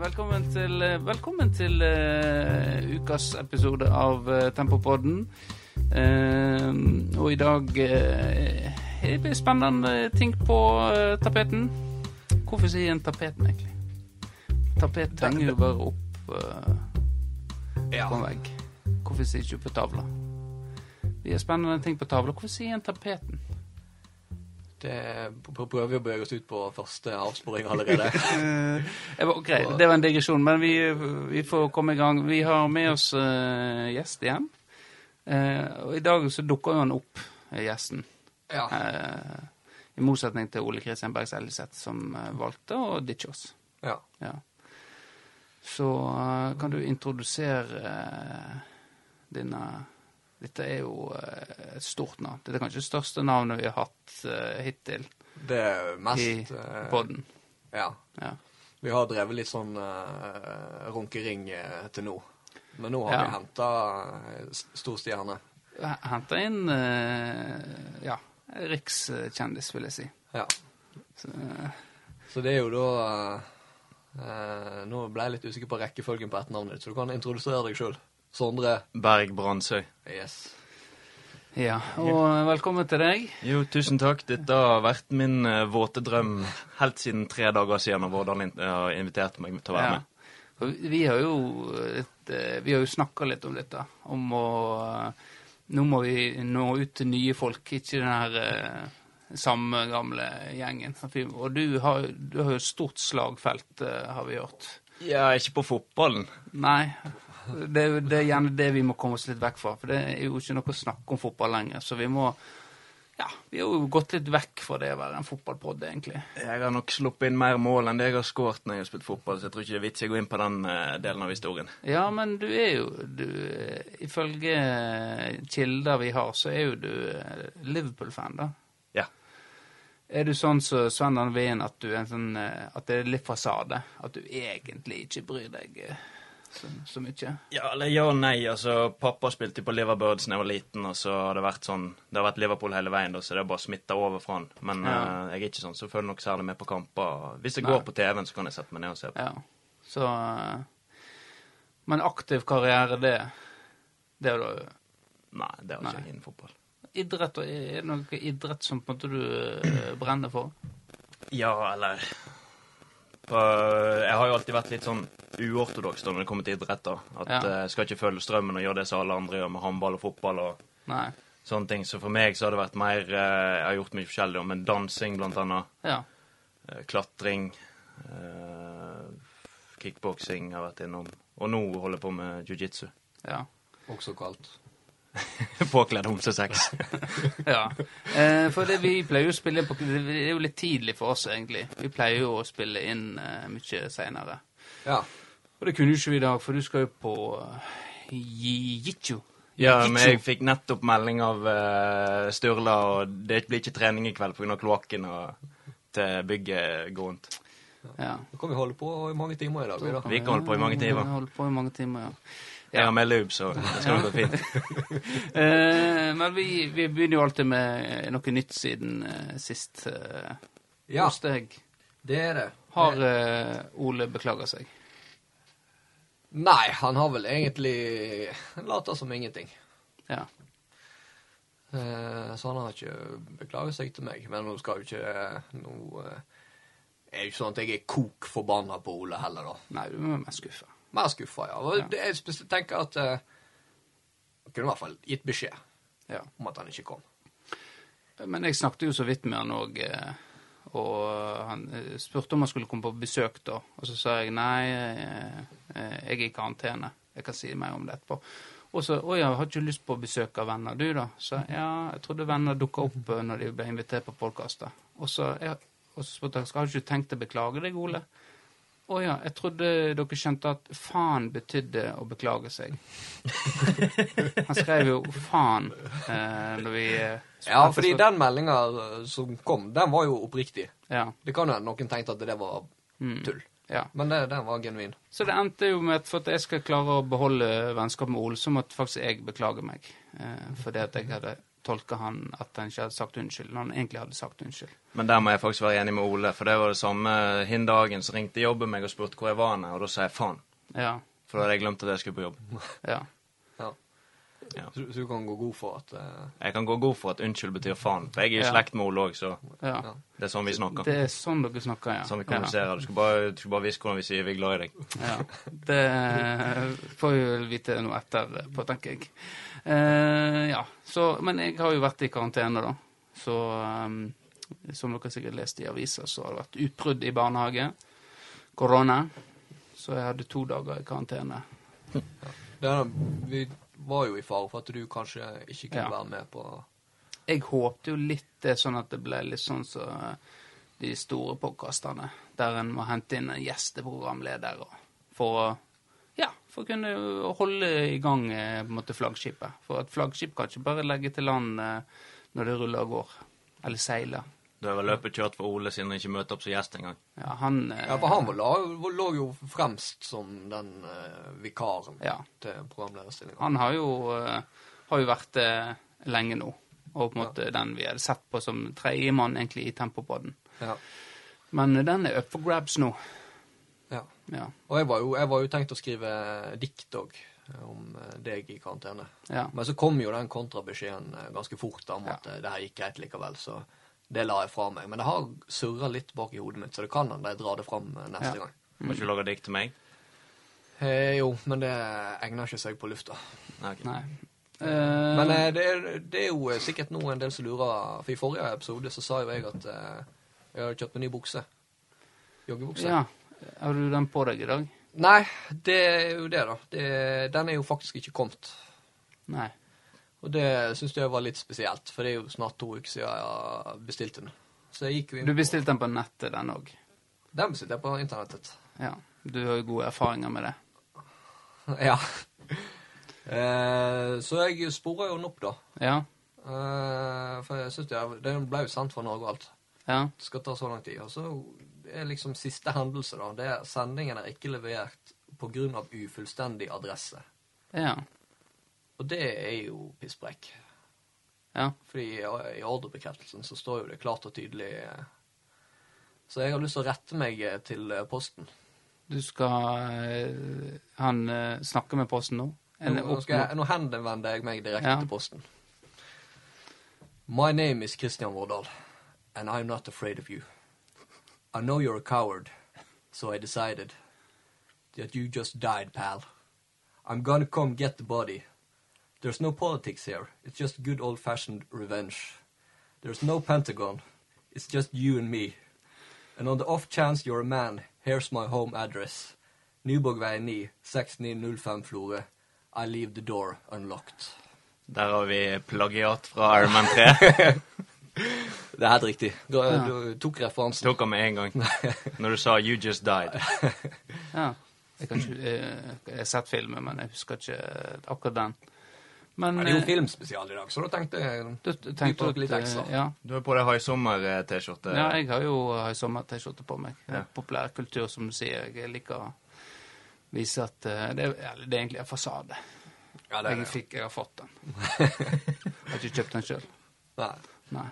velkommen til, eh, velkommen til uh, ukas episode av uh, Tempopodden. Uh, og i dag er det spennende ting på eh, tapeten. Hvorfor sier en tapeten, egentlig? Tapet henger jo bare opp eh, Ja. på en vegg. Hvorfor sier ikke på tavla? Det er spennende ting på tavla. Hvorfor sier en tapeten? Det prøver vi å bevege oss ut på første avsporing allerede. okay, det var en digresjon, men vi, vi får komme i gang. Vi har med oss uh, gjest igjen. Uh, og i dag så dukker han opp, eh, gjesten. ja. Uh, I motsetning til Ole Kristian Bergs Elliseth, som eh, valgte å ditche oss. ja. Ja. Så eh, kan du introdusere denne Dette er jo eh, et stort navn. Dette er kanskje det største navnet vi har hatt uh, hittil Det er i mest I podden. Ja. Ja. Vi har drevet litt sånn uh, runkering eh, til nå. Men nå har Ja. vi henta stor stjerne. Henta inn eh, ja, rikskjendis, vil jeg si. Ja. Så, eh, Så det er jo da eh, Nå ble jeg litt usikker på rekkefølgen på etternavnet ditt, så du kan introdusere deg sjøl. Sondre. Berg Brandsøy. Yes. ja, og velkommen til deg. Jo, tusen takk. Dette har vært min uh, våte drøm helt siden tre dager siden når Vårdal in- har invitert meg til å være Ja. med. Vi har jo, et, eh, vi har jo snakka litt om dette, om å Nå må vi nå ut til nye folk, ikke den her eh, samme gamle gjengen. Og du har, du har jo et stort slagfelt, eh, har vi hørt. Ja, ikke på fotballen. Nei. Det, det er gjerne det vi må komme oss litt vekk fra. For det er jo ikke noe å snakke om fotball lenger. Så vi må Ja, vi har jo gått litt vekk fra det å være en fotballpod, egentlig. Jeg har nok sluppet inn mer mål enn det jeg har skåret når jeg har spilt fotball, så jeg tror ikke det er vits i å gå inn på den eh, delen av historien. Ja, men du er jo du, eh, Ifølge kilder vi har, så er jo du eh, Liverpool-fan, da. Ja. Er du sånn som Sven Arne Wien, at du er en sånn eh, At det er litt fasade? At du egentlig ikke bryr deg eh, så, så mye? Ja, eller ja og nei. Altså, pappa spilte jo på Liverbirds da jeg var liten, og så har det vært sånn Det har vært Liverpool hele veien, så det er bare smitta over fra han. Men Ja. uh, jeg er ikke sånn, så følger nok særlig med på kamper. Hvis det går på TV-en, så kan jeg sette meg ned og se på. Ja. Så uh, Men aktiv karriere, det Det er da Nei, det har ikke jeg innen fotball. idrett Er det noe idrett som på en måte du eh, brenner for? Ja, eller Jeg har jo alltid vært litt sånn uortodoks når det kommer til idrett. da. At Ja. eh, jeg skal ikke følge strømmen og gjøre det som alle andre gjør med håndball og fotball og Nei. sånne ting. Så for meg så har det vært mer eh, Jeg har gjort mye forskjellig, men dansing blant annet. Ja. eh, Klatring. eh, Kickboksing har jeg vært innom. Og nå holder jeg på med jiu-jitsu. Ja. Også kalt. Påkledd homsesex. Ja. Eh, for det, vi pleier jo å spille på Det er jo litt tidlig for oss, egentlig. Vi pleier jo å spille inn eh, mye seinere. Ja. Og det kunne jo ikke vi i dag, for du skal jo på uh, jiu-jitsu. Ja, men jeg fikk nettopp melding av uh, Sturla, og det blir ikke trening i kveld pga. kloakken og til bygget går rundt. Ja. Da kan vi holde på i mange timer i dag. vi da. Vi kan holde på i mange timer. Vi holde på i mange timer, ja. Jeg har med lube, så det skal gå fint. uh, men vi, vi begynner jo alltid med noe nytt siden uh, sist. Uh, Ja, Hos det er det. Har Ole beklaga seg? Nei, han har vel egentlig lata som ingenting. Ja. Så han har ikke beklaget seg til meg. Men nå skal jo ikke Nå er det jo ikke sånn at jeg er kok forbanna på Ole heller, da. Nei, du er mest skuffa. Mer skuffa, ja. Og det jeg tenker at Han Han kunne i hvert fall gitt beskjed Ja. om at han ikke kom. Men jeg snakket jo så vidt med han òg, og han eh, spurte om han skulle komme på besøk da. Og så sa jeg nei, eh, eh, jeg er i karantene. Jeg kan si mer om det etterpå. Og så å ja, har ikke lyst på besøk av venner, du da? Så ja, jeg trodde venner dukka opp eh, når de ble invitert på podkaster. Og så og så spurte jeg skal du ikke tenkt å beklage deg, Ole. Å ja, jeg trodde dere skjønte at faen betydde å beklage seg. Han skrev jo faen eh, når vi eh, Ja, fordi den meldinga som kom, den var jo oppriktig. Ja. Det kan jo hende noen tenkte at det var Mm. tull. ja. Men det, den var genuin. Så det endte jo med at for at jeg skal klare å beholde vennskap med Ole, så måtte faktisk jeg beklage meg. Eh, fordi at jeg hadde tolka han at han ikke hadde sagt unnskyld, når han egentlig hadde sagt unnskyld. Men der må jeg faktisk være enig med Ole, for det var det samme hin dagen. Så ringte jobben meg og spurte hvor jeg var, og da sa jeg faen. Ja. For da hadde jeg glemt at jeg skulle på jobb. Ja. Ja. Så, så du kan gå god for at uh... Jeg kan gå god for at unnskyld betyr faen, for jeg er i Ja. slekt med Ole òg, så ja. Ja. det er sånn vi snakker. Det er sånn dere snakker, ja. Sånn vi kommuniserer. Du skal bare, du skal bare vise hvordan vi sier vi er glad i deg. Ja. Det får vi vel vite noe etter på, tenker jeg. Uh, ja, så Men jeg har jo vært i karantene, da. Så um, som dere sikkert leste i aviser, så har det vært utbrudd i barnehage. Korona. Så jeg hadde to dager i karantene. det er, Vi var jo i fare for at du kanskje ikke kunne Ja. være med på Jeg håpte jo litt det sånn at det ble litt sånn som så de store podkastene, der en må hente inn en gjesteprogramleder og- for å ja, for å kunne holde i gang eh, på en måte flaggskipet. For at flaggskip kan ikke bare legge til land eh, når det ruller og går. Eller seiler. Du har vel løpet kjørt for Ole siden han ikke møter opp som gjest engang. Ja, han eh, Ja, for han var, la, lå jo fremst som den eh, vikaren Ja. til programlederstillinga. Han har jo, eh, har jo vært det lenge nå. Og på en måte den vi hadde sett på som tredjemann egentlig i Tempopodden. Ja. Men den er up for grabs nå. ja. Ja. Og jeg var, jo, jeg var jo tenkt å skrive dikt òg, om eh, deg i karantene. ja. Men så kom jo den kontrabeskjeden eh, ganske fort om Ja. at eh, det her gikk greit likevel, så det la jeg fra meg. Men det har surra litt bak i hodet mitt, så det kan hende jeg drar det fram eh, neste Ja. gang. Må ikke lage dikt til meg? Eh, jo, men det egner ikke seg på lufta. Nei. Nei. Eh, Men eh, det, er, det er jo eh, sikkert nå en del som lurer, for i forrige episode så sa jo jeg at eh, jeg hadde kjøpt meg ny bukse. Joggebukse. Ja. Har du den på deg i dag? Nei, det er jo det, da. Det, den er jo faktisk ikke kommet. Nei. Og det syns jeg var litt spesielt, for det er jo snart to uker siden jeg bestilte den. Så jeg gikk jo inn Du bestilte den på nettet, den òg. Den bestilte jeg på internettet. Ja. Du har jo gode erfaringer med det. ja. Eh, så jeg spora jo den opp, da. Ja. Eh, for jeg synes det, Den ble jo sendt fra Norge og alt. Ja. Det skal ta så lang tid. Og så er liksom siste hendelse, da. Det er sendingen er ikke levert pga. ufullstendig adresse. Ja. Og det er jo pisspreik. Ja. Fordi i, ordrebekreftelsen så står jo det klart og tydelig eh, Så jeg har lyst til å rette meg eh, til eh, Posten. Du skal Han snakker med Posten nå? En Nå, nå, skal jeg, nå henvender jeg meg direkte Ja. til Posten. My name is Christian Vårdal, and I'm not afraid of you. I know you're a coward, so I decided that you just died, pal. I'm gonna come get the body. There's no politics here. It's just good old-fashioned revenge. There's no Pentagon. It's just you and me. And on the off chance you're a man, here's my home address. Nyborgveien 9, 6905 Florø. I leave the door unlocked. Der har vi plagiat fra Iron Man 3. Det er helt riktig. Du, Ja. du tok referansen. Tok han med en gang. Når du sa 'you just died'. Ja. Jeg, kan ikke, eh, jeg har sett filmen, men jeg husker ikke akkurat den. Men det er jo eh, filmspesial i dag, så da tenkte jeg du tenkte at litt eh, ekstra. Ja. Du har på deg haisommer-T-skjorte. ja, jeg har jo High sommer-T-skjorte på meg. Ja. Populærkultur, som du sier. Jeg liker å vise at eh, det, er- det er egentlig en fasade. Ja, det er Jeg det. fikk, jeg har fått den. jeg har ikke kjøpt den sjøl. Nei. Nei.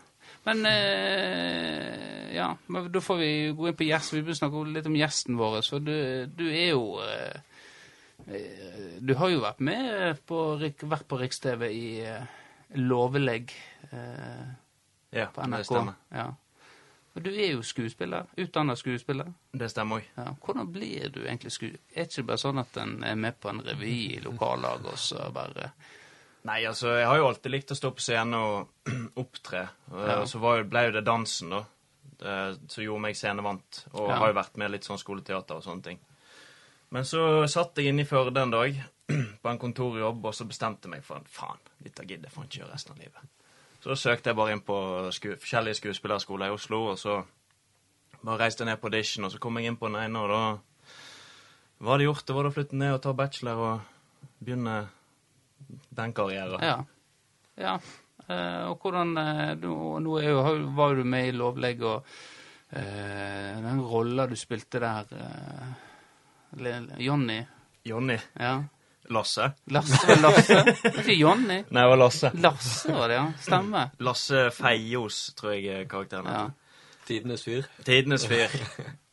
Men eh, ja, men da får vi gå inn på gjest. Vi bør snakke litt om gjesten vår. For du, du er jo eh, eh, Du har jo vært med på, vært på Riks-TV i eh, Lovelegg eh, Ja, på det stemmer. Ja. Og du er jo skuespiller. Utdanna skuespiller. Det stemmer òg. Ja. Hvordan blir du egentlig skuespiller? Er det ikke bare sånn at en er med på en revy i lokallaget, og så bare Nei, altså, jeg har jo alltid likt å stå på scenen og opptre. Og Ja. så var, ble jo det dansen, da, som gjorde meg scenevant. Og Ja. har jo vært med litt sånn skoleteater og sånne ting. Men så satt jeg inne i Førde en dag på en kontorjobb, og så bestemte jeg meg for faen, dette gidder jeg faen ikke gjøre resten av livet. Så søkte jeg bare inn på sku, forskjellige skuespillerskoler i Oslo, og så bare reiste jeg ned på audition, og så kom jeg inn på den ene, og da var det gjort. Det var det å flytte ned og ta bachelor og begynne den karrieren. Ja. ja. Eh, og hvordan eh, Nå, nå jo, var du med i Lovlegg, og eh, den rolla du spilte der eh, Jonny Jonny. Ja. Lasse. Lasse var Lasse. Ikke Jonny. Nei, det var Lasse. Lasse var det, ja. Stemmer. Lasse Feios, tror jeg er karakteren Ja. Tidenes fyr. Tidenes fyr.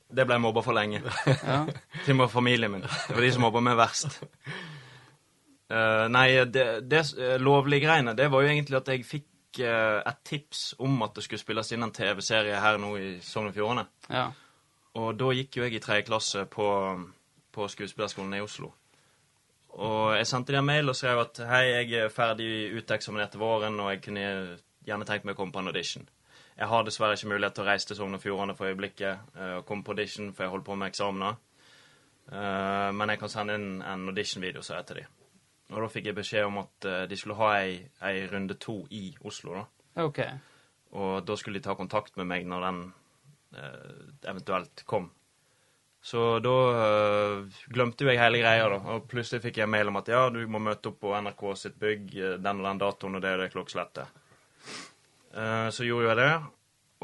Det ble jeg mobba for lenge. ja. Til og med familien min. Det var de som mobba meg verst. Uh, nei, det, det eh, lovlige greiene, det var jo egentlig at jeg fikk uh, et tips om at det skulle spilles inn en TV-serie her nå i Sogn og Fjordane. ja. Og da gikk jo jeg i tredje klasse på, på skuespillerskolen i Oslo. Og jeg sendte dem en mail og skrev at hei, jeg er ferdig uteksaminert til våren, og jeg kunne gjerne tenkt meg å komme på en audition. Jeg har dessverre ikke mulighet til å reise til Sogn og Fjordane for øyeblikket eh, og komme på audition, for jeg holder på med eksamener. Eh, men jeg kan sende inn en audition-video, sa jeg til dem. Og da fikk jeg beskjed om at eh, de skulle ha ei, ei runde to i Oslo, da. OK. Og da skulle de ta kontakt med meg når den eventuelt kom. Så da eh, glemte jo jeg hele greia, da. Og plutselig fikk jeg mail om at ja, du må møte opp på NRK sitt bygg eh, den og den datoen, og det er det klokkeslettet. Uh, så gjorde jeg det,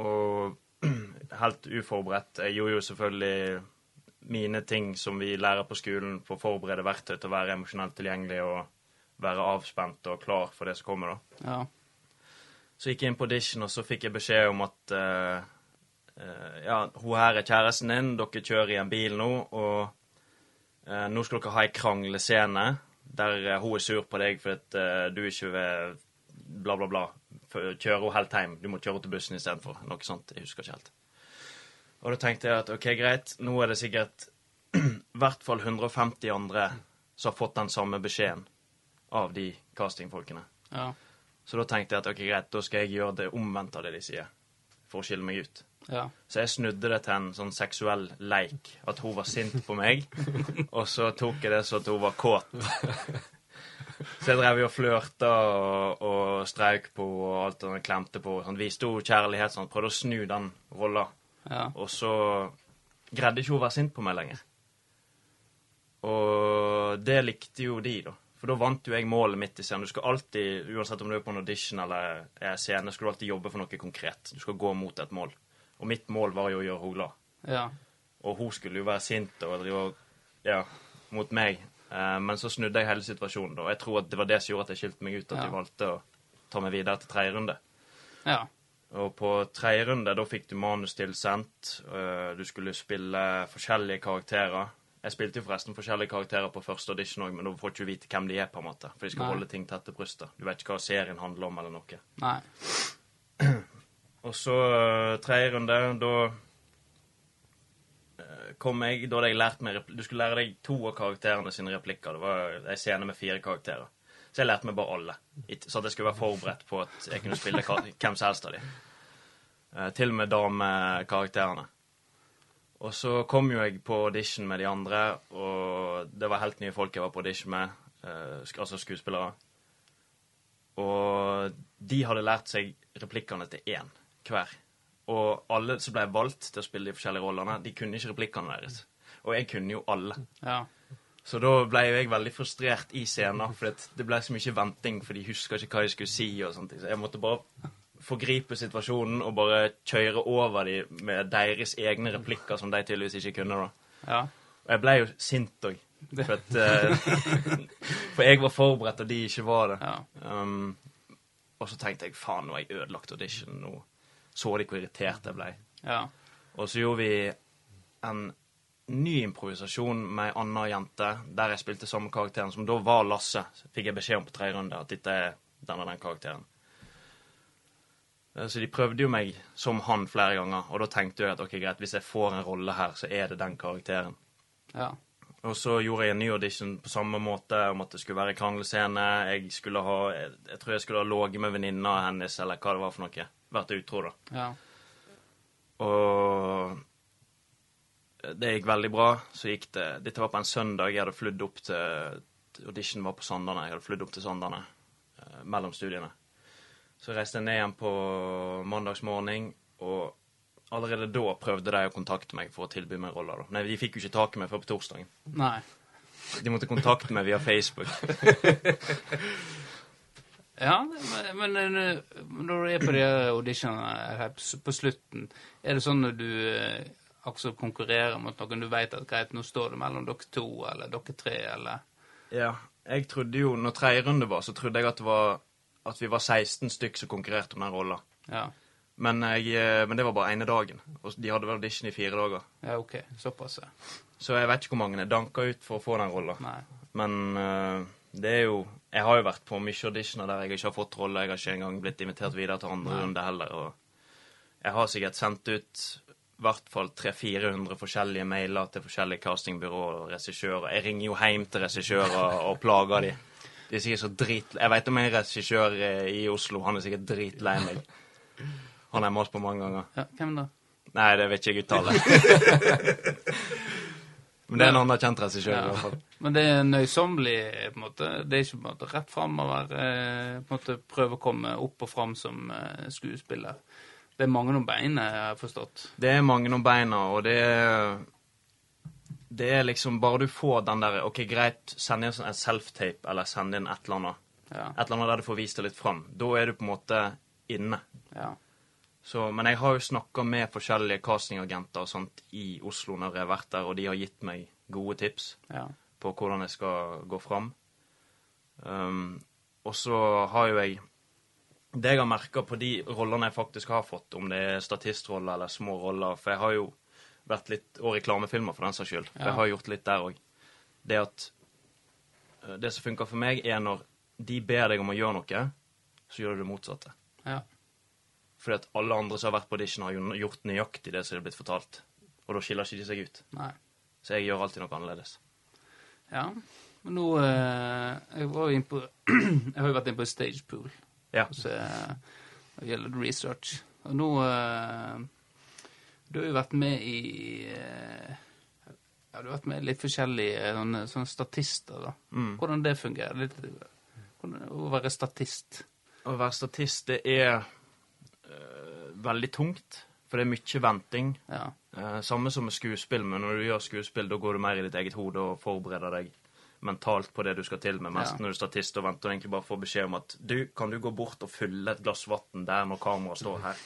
og helt uforberedt. Jeg gjorde jo selvfølgelig mine ting som vi lærer på skolen for å forberede verktøy til å være emosjonelt tilgjengelig og være avspent og klar for det som kommer, da. Ja. Så gikk jeg inn på audition, og så fikk jeg beskjed om at eh, ja, hun her er kjæresten din, dere kjører i en bil nå, og eh, nå skal dere ha ei kranglescene der eh, hun er sur på deg for at eh, du ikke vil bla, bla, bla. Kjøre henne helt hjem. Du må kjøre henne til bussen istedenfor. Noe sånt. Jeg husker ikke helt. Og da tenkte jeg at OK, greit, nå er det sikkert i hvert fall 150 andre som har fått den samme beskjeden av de castingfolkene. Ja. Så da tenkte jeg at ok, greit, da skal jeg gjøre det omvendt av det de sier, for å skille meg ut. Ja. Så jeg snudde det til en sånn seksuell leik, at hun var sint på meg, og så tok jeg det så at hun var kåt. Så jeg drev jo og flørta og, og strauk på og alt og klemte på. Sånn, viste henne kjærlighet, sånn, prøvde å snu den rolla. Ja. Og så greide ikke hun å være sint på meg lenger. Og det likte jo de, da. For da vant jo jeg målet mitt i scenen. Du skal alltid, uansett om du er på en audition eller er scene, skal du alltid jobbe for noe konkret. Du skal gå mot et mål. Og mitt mål var jo å gjøre henne glad. Ja. Og hun skulle jo være sint og drive Ja, mot meg. Eh, men så snudde jeg hele situasjonen, da. Jeg tror at det var det som gjorde at jeg skilte meg ut, at Ja. de valgte å ta meg videre til tredje runde. Ja. Og på tredje runde, da fikk du manus tilsendt. øh, Du skulle spille forskjellige karakterer. Jeg spilte jo forresten forskjellige karakterer på første audition òg, men da får du ikke vite hvem de er, på en måte. For de skal Nei. holde ting tett til brystet. Du vet ikke hva serien handler om, eller noe. Nei. Og så øh, tredje runde, da øh, kom jeg Da hadde jeg lært meg Du skulle lære deg to av karakterene sine replikker. Det var ei scene med fire karakterer. Så jeg lærte meg bare alle. Så at jeg skulle være forberedt på at jeg kunne spille hvem som helst av dem. Eh, til og med damekarakterene. Og så kom jo jeg på audition med de andre, og det var helt nye folk jeg var på audition med. eh, altså skuespillere. Og de hadde lært seg replikkene til én hver. Og alle som ble valgt til å spille de forskjellige rollene, de kunne ikke replikkene deres. Og jeg kunne jo alle. Ja. Så da ble jeg veldig frustrert i scenen, for det, det ble så mye venting, for de huska ikke hva de skulle si og ting. Så jeg måtte bare forgripe situasjonen og bare kjøre over dem med deres egne replikker, som de tydeligvis ikke kunne, da. Ja. Og jeg ble jo sint òg. For, eh, for jeg var forberedt, og de ikke var det. Ja. Um, og så tenkte jeg faen, nå har jeg ødelagt audition. Nå så de hvor irritert jeg ble. Ja. Og så gjorde vi en ny improvisasjon med ei anna jente, der jeg spilte samme karakteren, som da var Lasse. Så fikk jeg beskjed om på tredje runde at dette er den og den karakteren. Eh, Så de prøvde jo meg som han flere ganger, og da tenkte jeg at ok, greit, hvis jeg får en rolle her, så er det den karakteren. Ja. Og så gjorde jeg en ny audition på samme måte, om at det skulle være kranglescene. Jeg skulle ha Jeg, jeg tror jeg skulle ha ligget med venninna hennes, eller hva det var for noe. Vært utro, da. Ja. Og det gikk veldig bra. Så gikk det Dette var på en søndag. Jeg hadde flydd opp til Audition var på Sandane. Jeg hadde flydd opp til Sandane eh, mellom studiene. Så reiste jeg ned igjen på mandagsmorgen, og allerede da prøvde de å kontakte meg for å tilby meg roller. da. Nei, de fikk jo ikke tak i meg før på torsdagen. Nei. De måtte kontakte meg via Facebook. Ja, men, men eh, når du er på de auditionene her på slutten, er det sånn når du altså konkurrerer mot noen du vet at greit, nå står det mellom dere to eller dere tre, eller Ja. jeg trodde jo, når tredje runde var, så trodde jeg at, det var, at vi var 16 stykk som konkurrerte om den rolla. Ja. Men, jeg, eh, men det var bare ene dagen. Og de hadde vel audition i fire dager. ja, OK. Såpass. Så jeg vet ikke hvor mange jeg danka ut for å få den rolla. Men uh, det er jo Jeg har jo vært på mye auditioner der jeg ikke har fått rolle. Jeg har ikke engang blitt invitert videre til andre Nei. runde heller. Og jeg har sikkert sendt ut i hvert fall 300-400 forskjellige mailer til forskjellige castingbyråer og regissører. Jeg ringer jo hjem til regissører og plager de. De er sikkert så drit... Jeg vet om en regissør eh, i Oslo. Han er sikkert dritlei meg. Han har jeg mast på mange ganger. Ja, hvem da? Nei, det vet ikke jeg uttale. Men det er en anerkjent regissør i hvert fall. Men det er nøysommelig, på en måte. Det er ikke på en måte rett fram å være eh, på en måte Prøve å komme opp og fram som eh, skuespiller. Det er mange om beina, jeg har forstått. Det er mange om beina, og det er Det er liksom Bare du får den der OK, greit, send inn en self-tape, eller send inn et eller annet. Ja. Et eller annet der du får vist det litt fram. Da er du på en måte inne. ja. Så, men jeg har jo snakka med forskjellige castingagenter og sånt i Oslo når jeg har vært der, og de har gitt meg gode tips ja. På hvordan jeg skal gå fram. Um, og så har jo jeg Det jeg har merka på de rollene jeg faktisk har fått, om det er statistroller eller små roller For jeg har jo vært litt Og reklamefilmer, for den saks skyld. For Ja. jeg har gjort litt der òg. Det at uh, Det som funker for meg, er når de ber deg om å gjøre noe, så gjør du det motsatte. ja. Fordi at alle andre som har vært på audition, har gjort nøyaktig det som er blitt fortalt. Og da skiller ikke de seg ut. Nei. Så jeg gjør alltid noe annerledes. Ja. Men nå eh, Jeg var jo på Jeg har jo vært inne på Stagepool. Ja. hos eh, det research. Og nå eh, Du har jo vært med i eh, Ja, du har vært med litt forskjellige sånne, sånne statister, da. Mm. Hvordan det fungerer? Litt, hvordan, å være statist. Å være statist, det er eh, veldig tungt. For det er mye venting. Ja. Eh, samme som med skuespill, men når du gjør skuespill, da går du mer i ditt eget hode og forbereder deg mentalt på det du skal til med. Mens Ja. når du er statist og venter og egentlig bare får beskjed om at du, kan du gå bort og fylle et glass vann der når kameraet står her?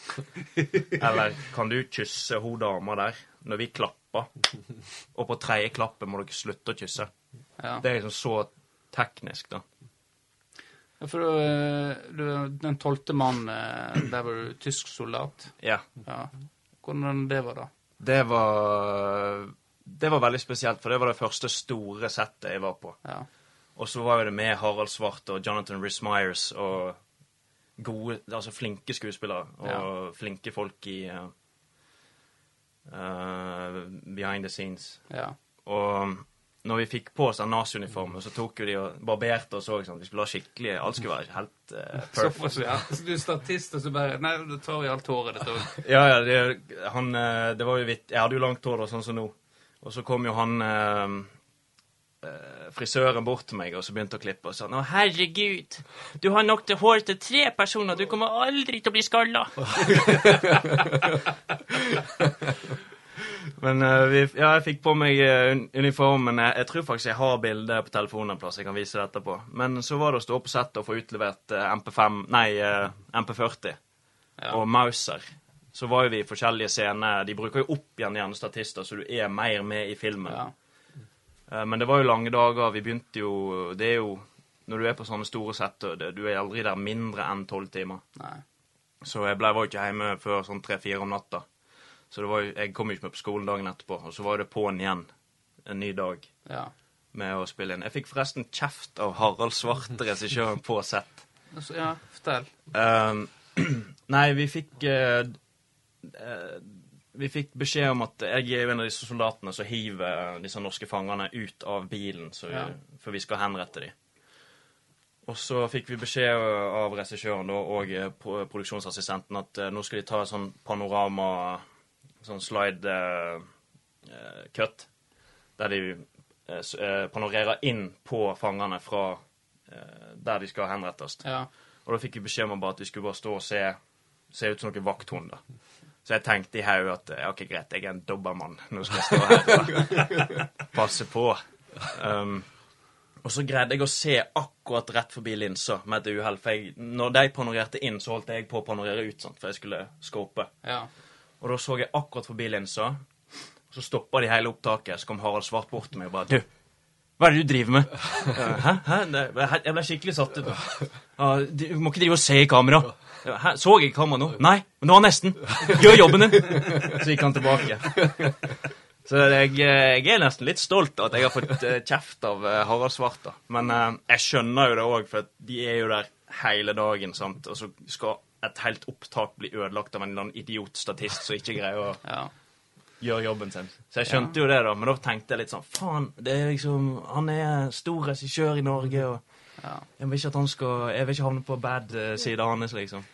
Eller kan du kysse hun dama der når vi klapper? Og på tredje klappet må dere slutte å kysse. ja. Det er liksom så teknisk, da. Ja for du, eh, du den tolvte mann, eh, der var du tysk soldat. Ja. Ja. Hvordan det var, da? Det var Det var veldig spesielt, for det var det første store settet jeg var på. Ja. Og så var jo det med Harald Svart og Jonathan Rhys Myers og gode Altså flinke skuespillere og Ja. flinke folk i uh, eh, Behind the scenes. ja. Og når vi fikk på oss den naziuniformen, så tok jo de og barberte oss òg. Sånn. Vi skulle ha skikkelig Alt skulle være helt uh, perfect. Så, ja. Så du er statist, og så bare Nei, du tar i alt håret ditt òg. Ja, ja, det, han, eh, det var jo vitt. Jeg hadde jo langt hår da, sånn som nå. Og så kom jo han eh, eh, frisøren bort til meg og så begynte å klippe og sa Å, herregud, du har nok til hår til tre personer. Du kommer aldri til å bli skalla. Men uh, vi, ja, jeg fikk på meg eh, uniformen. Jeg, jeg tror faktisk jeg har bilde på telefonen en plass. Jeg kan vise det etterpå. Men så var det å stå på settet og få utlevert uh, MP5 Nei, uh, MP40 Ja. og Mauser. Så var jo vi i forskjellige scener. De bruker jo opp igjen gjerne statister, så du er mer med i filmen. Ja. Eh, Men det var jo lange dager. Vi begynte jo Det er jo Når du er på sånne store sett, du er aldri der mindre enn tolv timer. Nei. Så jeg ble, var ikke hjemme før sånn tre-fire om natta. Så det var jo, jeg kom jo ikke med på skolen dagen etterpå. Og så var det på'n igjen en ny dag Ja. med å spille inn. Jeg fikk forresten kjeft av Harald Svarte, regissøren på sett. Altså, ja, fortell. Um, nei, vi fikk uh, uh, Vi fikk beskjed om at jeg er jo en av disse soldatene som hiver disse norske fangene ut av bilen, så, Ja. for vi skal henrette dem. Og så fikk vi beskjed av regissøren og eh, produksjonsassistenten at nå skal de ta en sånn panorama Sånn slide eh, cut. Der de uh, panorerer inn på fangene fra uh, der de skal henrettes. Ja. Og da fikk vi beskjed om at vi skulle bare stå og se, se ut som noen vakthunder. Så jeg tenkte i hodet at Ja, OK, greit, jeg er en dobbermann. Nå skal jeg stå her og passe på. Um, og så greide jeg å se akkurat rett forbi linsa med et uhell. For jeg, når de panorerte inn, så holdt jeg på å panorere ut, sant, for jeg skulle scope. Ja. Og da så jeg akkurat forbi linsa. Og så stoppa de hele opptaket. Så kom Harald Svart bort til meg og bare Du, Hva er det du driver med? Hæ? Hæ? Jeg ble skikkelig satt ut. Du må ikke drive og se i kamera. Hæ? Så jeg i kamera nå? Nei, men det var nesten. Gjør jobben din. Så gikk han tilbake. Så jeg, jeg er nesten litt stolt av at jeg har fått eh, kjeft av eh, Harald Svart. da. Men eh, jeg skjønner jo det òg, for de er jo der hele dagen, sant? og så skal et helt opptak blir ødelagt av en eller annen idiotstatist som ikke greier å Ja. gjøre jobben sin. Så jeg skjønte jo det, da, men da tenkte jeg litt sånn Faen, det liksom Han er stor regissør i Norge, og ja. jeg vil ikke at han skal Jeg vil ikke havne på bad side sida hans, liksom.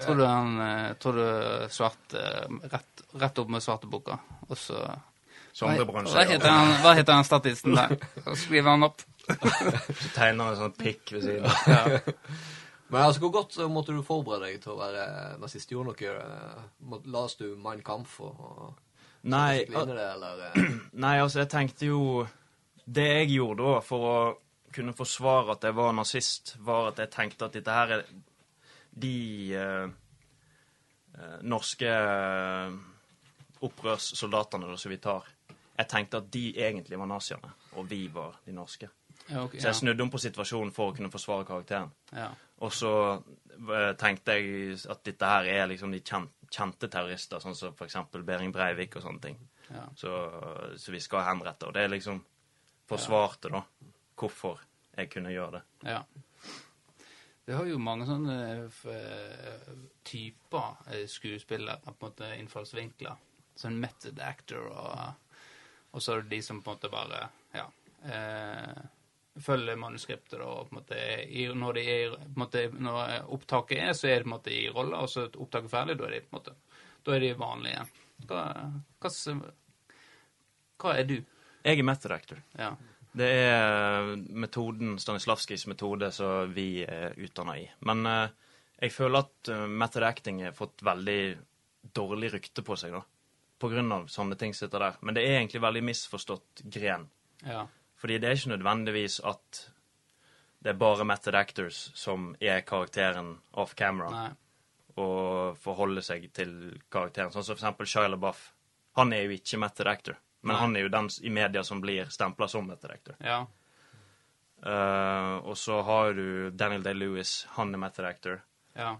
Tror du han eh, Tror du svart eh, rett, rett opp med svarteboka, og så Sondre hva heter han, hva heter han statisten der? Så skriver han opp. Så tegner han en sånn pikk ved siden av. Men altså, hvor godt måtte du forberede deg til å være nazist? Gjorde noe eh, Las du Mein Kampf og, og Nei, det, eller? eh? Nei, altså, jeg tenkte jo Det jeg gjorde da for å kunne forsvare at jeg var nazist, var at jeg tenkte at dette her er de eh, eh, norske opprørssoldatene som vi tar. Jeg tenkte at de egentlig var naziene, og vi var de norske. Ja, ok, Så jeg snudde om på situasjonen for å kunne forsvare karakteren. ja. Og så eh, tenkte jeg at dette her er liksom de kjente, terrorister, sånn som eksempel Behring Breivik og sånne ting. Ja. Så, så vi skal henrette. Og det er liksom forsvarte, da, hvorfor jeg kunne gjøre det. ja. Vi har jo mange sånne eh, typer eh, skuespillere, på en måte innfallsvinkler. Sånn method actor og, og så er det de som på en måte bare ja, eh, følger manuskriptet da, på en måte i, når, er, på en måte, når opptaket er, så er det på en måte i rolle, og så er opptaket ferdig, da er de på en måte da er de vanlige. Hva, hva, hva er du? Jeg er method actor. Ja. Det er metoden, Stanislavskijs metode som vi er utdanna i. Men eh, jeg føler at eh, method acting har fått veldig dårlig rykte på seg, da. På grunn av sånne ting som dette der. Men det er egentlig veldig misforstått gren. ja. Fordi det er ikke nødvendigvis at det er bare method actors som er karakteren off camera Nei. og forholder seg til karakteren. Sånn som for eksempel Shia LaBeouf. Han er jo ikke method actor, men Nei. han er jo den i media som blir stempla som method actor. Ja. Uh, og så har du Daniel Day-Lewis. Han er method actor. Ja.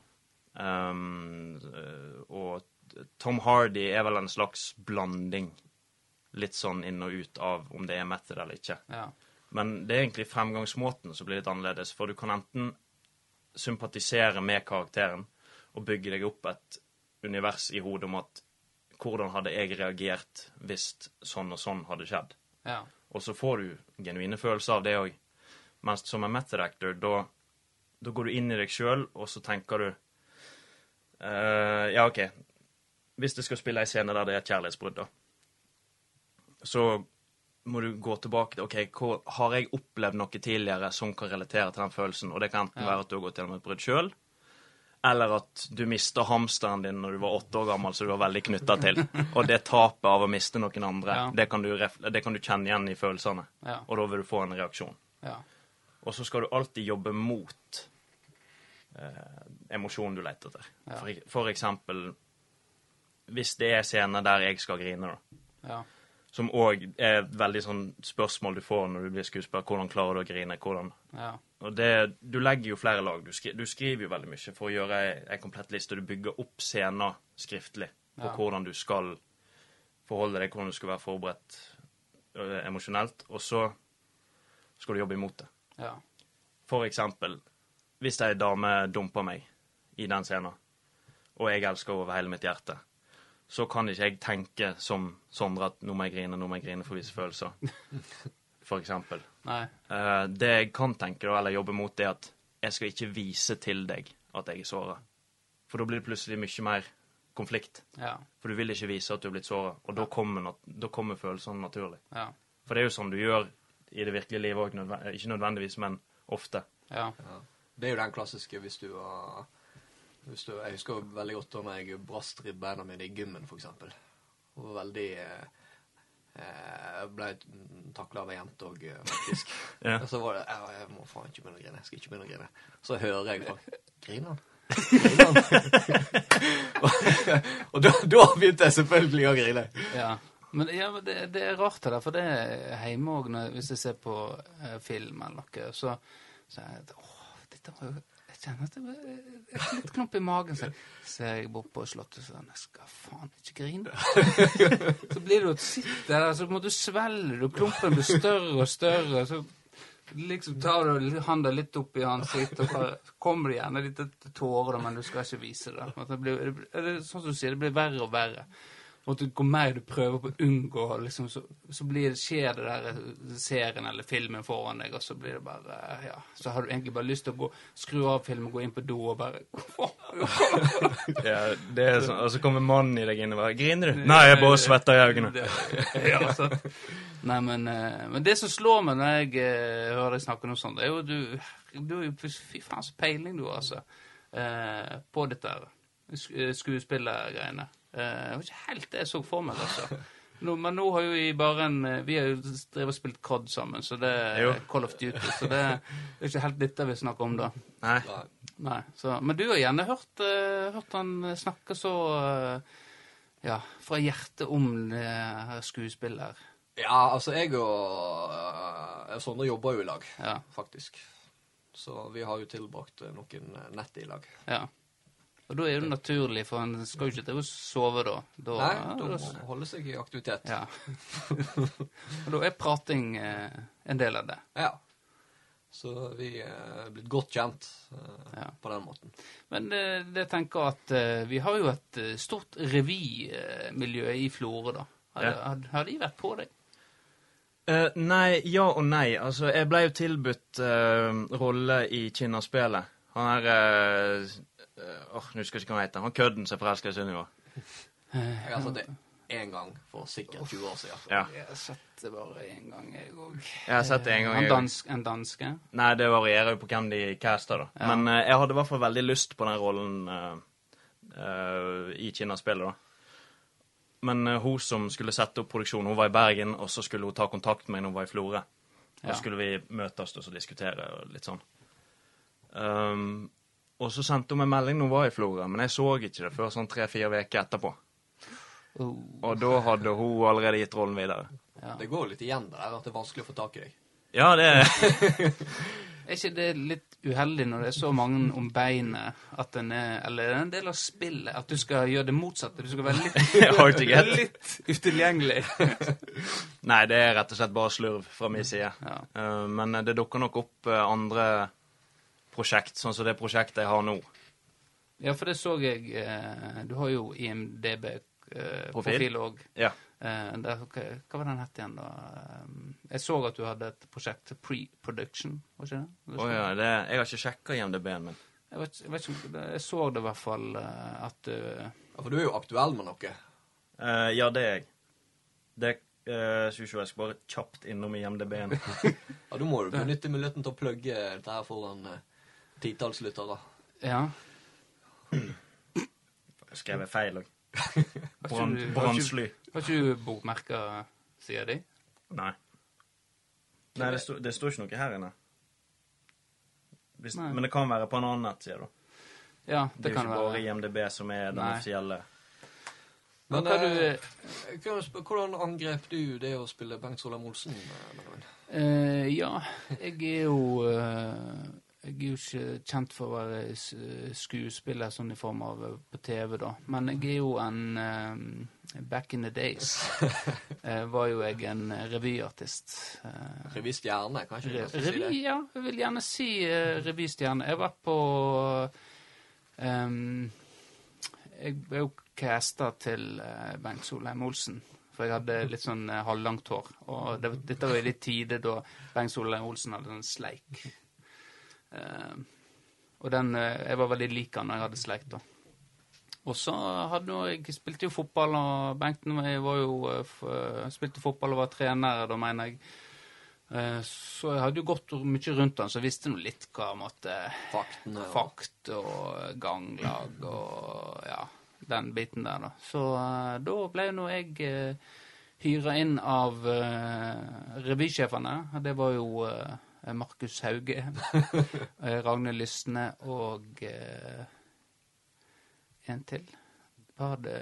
Um, eh, og Tom Hardy er vel en slags blanding. Litt sånn inn og ut av om det er method eller ikke. Ja. Men det er egentlig fremgangsmåten som blir litt annerledes. For du kan enten sympatisere med karakteren og bygge deg opp et univers i hodet om at hvordan hadde jeg reagert hvis sånn og sånn hadde skjedd? Ja. Og så får du genuine følelser av det òg. Mens som en method actor, da, da går du inn i deg sjøl, og så tenker du uh, Ja, OK. Hvis du skal spille ei scene der det er et kjærlighetsbrudd, da, så må du gå tilbake til OK, hvor, har jeg opplevd noe tidligere som kan relatere til den følelsen? Og det kan enten Ja. være at du har gått gjennom et brudd sjøl, eller at du mista hamsteren din når du var åtte år gammel, så du var veldig knytta til. Og det tapet av å miste noen andre, Ja. det, kan du det kan du kjenne igjen i følelsene. Ja. Og da vil du få en reaksjon. Ja. Og så skal du alltid jobbe mot eh, emosjonen du leter etter. For, for eksempel hvis det er scener der jeg skal grine, da. Som òg er et veldig sånn spørsmål du får når du blir skuespiller. Hvordan klarer du å grine? Hvordan Ja. Og det, du legger jo flere lag. Du, skri, du skriver jo veldig mye for å gjøre ei komplett liste. Du bygger opp scener skriftlig på Ja. hvordan du skal forholde deg, hvordan du skal være forberedt ø, emosjonelt. Og så skal du jobbe imot det. Ja. For eksempel, hvis ei dame dumper meg i den scenen, og jeg elsker henne over hele mitt hjerte, så kan ikke jeg tenke som Sondre at nå må jeg grine, nå må jeg grine for visse følelser. For eksempel. Nei. Eh, det jeg kan tenke, da, eller jobbe mot, det er at jeg skal ikke vise til deg at jeg er såra. For da blir det plutselig mye mer konflikt. Ja. For du vil ikke vise at du er blitt såra, og da kommer, da kommer følelsene naturlig. Ja. For det er jo sånn du gjør i det virkelige livet òg, ikke nødvendigvis, men ofte. Ja. Ja. Det er jo den klassiske hvis du var hvis du, Jeg husker veldig godt da når jeg brast ribbeina mine i gymmen, for eksempel. Og veldig eh, eh, ble takla av ei jente òg, faktisk. Ja. Og så var det jeg, jeg må faen ikke begynne å grine. Jeg skal ikke begynne å grine. Så hører jeg faen Griner han? Og og da, da begynte jeg selvfølgelig å grine. ja. Men, ja, men det, det er rart det der, for det er hjemme òg, hvis jeg ser på eh, film eller noe, så, så er det åh, dette var jo Jeg kjenner at det er litt klump i magen. Så ser jeg bort på Slottet og sånn Jeg skal faen ikke grine. så blir det jo å sitte der, så må du svelge, og klumpen blir større og større. så liksom tar du handa litt opp i ansiktet, og så kommer det gjerne litt tårer, men du skal ikke vise det. Det blir, det er sånn som du sier, det blir verre og verre. Og at hvor mer du prøver på å unngå, liksom, så, så blir det, skjer det der serien eller filmen foran deg, og så blir det bare Ja. Så har du egentlig bare lyst til å gå, skru av filmen, gå inn på do og bare Ja, det er sånn, Og så kommer mannen i deg inn og bare 'Griner du?' 'Nei, jeg bare svetter i øynene'. Ja, sant. Nei, men, eh, men det som slår meg når jeg eh, hører deg snakke noe sånt, det er jo du Du er jo Fy faen, så peiling du har, altså. Eh, på dette eh, skuespillergreiene. Eh, det var ikke helt det jeg så for meg, altså. Nå, men nå har jo vi bare en eh, Vi har jo drevet og spilt COD sammen, så det Jo. Call of Duty. Så det er ikke helt dette vi snakker om da. Nei. Nei. Så, Men du har gjerne hørt, eh, hørt han snakke så ja, fra hjertet om skuespiller. Ja, altså, jeg og uh, Sondre jobber jo i lag, Ja, faktisk. Så vi har jo tilbrakt noen nett i lag. ja. Og da er det naturlig, for han skal jo ikke til å sove da. da Nei, da- må han holde seg i aktivitet. ja. Og da er prating eh, en del av det. Ja. Så vi er blitt godt kjent eh, Ja. på den måten. Men det, det tenker at eh, vi har jo et eh, stort revymiljø i Florø, da. Har, Ja. har, har de vært på deg? Uh, nei, ja og nei. Altså, jeg ble jo tilbudt uh, rolle i Kinnaspillet. Han er eh, eh, Åh, nå husker jeg ikke hva han heter. Han kødden som er forelska i Sunniva. Jeg har sett det én gang for sikkert 20 år siden. Ja. Jeg har sett det bare én gang, jeg òg. Jeg har sett det en gang. En, dansk, en danske? Nei, det varierer jo på hvem de caster, da. Ja. Men uh, jeg hadde i hvert fall veldig lyst på den rollen uh, eh, i Kinnaspillet, da. Men eh, hun som skulle sette opp produksjonen, hun var i Bergen, og så skulle hun ta kontakt med meg når hun var i Florø. Da Ja. skulle vi møtes og så diskutere og litt sånn. Um, og så sendte hun meg melding når hun var i Florø, men jeg så ikke det før sånn tre-fire uker etterpå. Oh, Og da hadde hun allerede gitt rollen videre. ja. Det går litt igjen det der at det er vanskelig å få tak i deg. Ja, det Er Er ikke det litt uheldig når det er så mange om beinet at den er Eller det er en del av spillet at du skal gjøre det motsatte? Du skal være litt, litt utilgjengelig. Nei, det er rett og slett bare slurv fra min side. Ja. Uh, men det dukker nok opp eh, andre prosjekt, sånn som det prosjektet jeg har nå. Ja, for det så jeg eh, Du har jo IMDb-profil Profil? òg. Ja. Eh, der, hva, hva var den het igjen, da? Eh, Jeg så at du hadde et prosjekt pre-production, var ikke det? Å ja, det, jeg har ikke sjekka IMDb-en min. jeg, vet, jeg vet ikke, jeg så det i hvert fall eh, at du Ja, For du er jo aktuell med noe. Uh, ja, det er jeg. Det uh, Skal vi se, jeg skal bare kjapt innom IMDb-en. Ja, Da må du benytte muligheten til å plugge dette her foran uh, titalls lyttere. Ja. Skrevet feil òg. Brannsly. Har ikke du bokmerka sida di? Nei. Nei, det, sto, det står ikke noe her inne. Hvis, men det kan være på en annen nettside, da. Ja, Det, det, er jo kan ikke bare. IMDb som er den offisielle. Men Men hva du, eh, hvordan angrep du det å spille Bengt Solheim Olsen? eh, eh, ja, jeg er jo eh, Jeg er jo ikke kjent for å være skuespiller sånn i form av eh, på TV, da. Men jeg er jo en uh, Back in the days uh, var jo jeg en eh, revyartist. Uh, Revystjerne, kanskje? Re revy, si ja. Jeg vil gjerne si revystjerne. Jeg var på um, Jeg ble jo casta til Bengt Solheim Olsen. For jeg hadde litt sånn halvlangt hår. Og det, dette var i de tider da Bengt Solheim Olsen hadde sånn sleik. Ehm, og den eh, Jeg var veldig lik han når jeg hadde sleikt, da. Og så hadde Jeg spilte jo fotball, og Bengten, og jeg var jo eh, eh, Spilte fotball og var trener, da mener jeg. Eh, Så jeg hadde jo gått mye rundt han, så jeg visste nå litt hva måtte Faktene ja. Fakt og ganglag og ja, den biten der, da. Så eh, da ble nå jeg hyra inn av revysjefene. Det var jo eh, Markus Hauge, eh, Ragnhild Lysne og eh, en til. Var det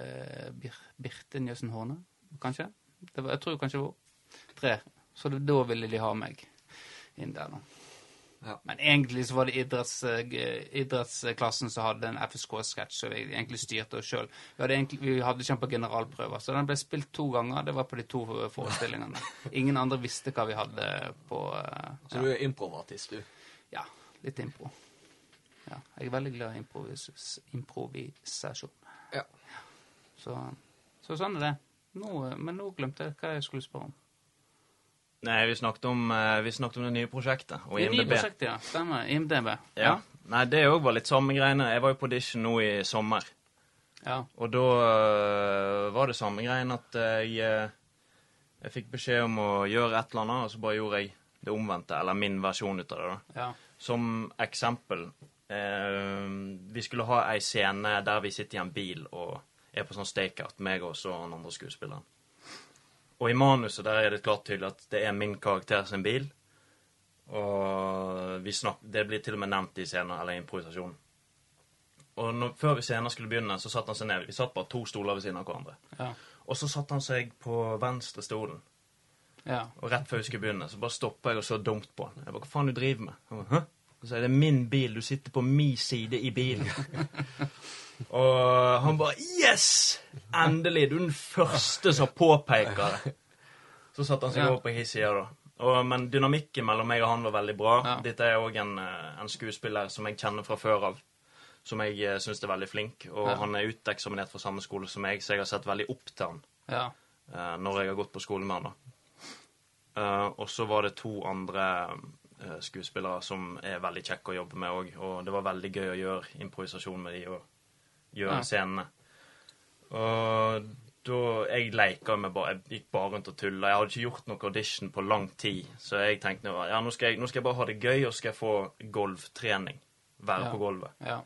Bir Birte Njøsen Horne, kanskje? Det var, jeg tror kanskje det var tre. Så da ville de ha meg inn der, da. Ja. Men egentlig så var det idretts, eh, idrettsklassen som hadde en FSK-sketsj, så vi egentlig styrte oss sjøl. Vi hadde, ikke vi på generalprøver, så den ble spilt to ganger. Det var på de to forestillingene. Ingen andre visste hva vi hadde på ja. Så du er improvartist, du. Ja, litt impro. Ja, jeg er veldig glad i improvis improvisasjon. Ja. Så, så sånn er det. Nå, men nå glemte jeg hva jeg skulle spørre om. Nei, vi snakket om, eh, vi snakket om det nye prosjektet og Det nye prosjektet, ja. Stemmer. IMDb. Ja. Nei, det òg var litt samme greiene. Jeg var jo på audition nå i sommer. Ja. Og da øh, var det samme greien at jeg, øh, jeg fikk beskjed om å gjøre et eller annet, og så bare gjorde jeg det omvendte, eller min versjon ut av det. da. Ja. Som eksempel eh, Vi skulle ha ei scene der vi sitter i en bil og er på sånn stakeout, meg og så den andre skuespilleren. Og i manuset der er det klart tydelig at det er min karakter sin bil. Og det blir til og med nevnt i scenen, eller i improvisasjonen. Og når, før vi scenen skulle begynne, så satte han seg ned. Vi satt bare to stoler ved siden av hverandre. Ja. Og så satte han seg på venstre stolen. Ja. Og rett før vi skulle begynne, så bare stoppa jeg og så dumt på han. Jeg bare, Hva faen du driver med? Han bare, Hæ? Og så er det min bil, du sitter på min side i bilen. og han bare Yes! Endelig! Du er den første som påpeker det. Så satte han seg over på hans side, da. Og, men dynamikken mellom meg og han var veldig bra. Ja. Dette er òg en, eh, en skuespiller som jeg kjenner fra før av. Som jeg uh, syns er veldig flink. Og Ja. han er uteksaminert fra samme skole som meg, så jeg har sett veldig opp til han Ja. eh, når jeg har gått på skolen med han. da. Eh, og så var det to andre eh, skuespillere som er veldig kjekke å jobbe med òg. Og det var veldig gøy å gjøre improvisasjon med de og gjøre Ja. scenene. Og da Jeg leika med bare Jeg gikk bare rundt og tulla. Jeg hadde ikke gjort noe audition på lang tid, så jeg tenkte ja, nå skal jeg, nå skal jeg bare ha det gøy, og skal jeg få golftrening. Være Ja. på gulvet. Ja.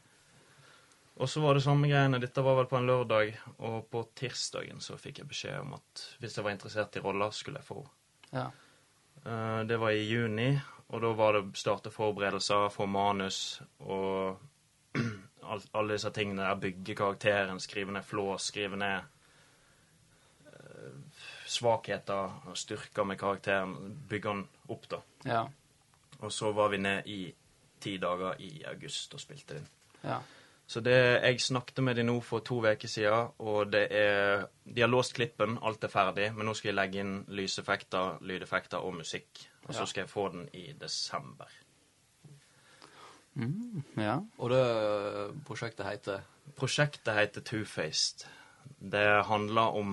Og så var det samme greiene. Dette var vel på en lørdag, og på tirsdagen så fikk jeg beskjed om at hvis jeg var interessert i roller, skulle jeg få Ja. Eh, Det var i juni, og da var det starte forberedelser, få manus og alle disse tingene der. Bygge karakteren, skrive ned flås, skrive ned eh, svakheter og styrker med karakteren. Bygge den opp, da. Ja. Og så var vi ned i ti dager i august og spilte inn. Ja. Så det, jeg snakket med de nå for to uker siden, og det er De har låst klippen, alt er ferdig, men nå skal jeg legge inn lyseffekter, lydeffekter og musikk. Og så skal jeg få den i desember. Mm, ja. Og det prosjektet heter Prosjektet heter Two-Faced. Det handler om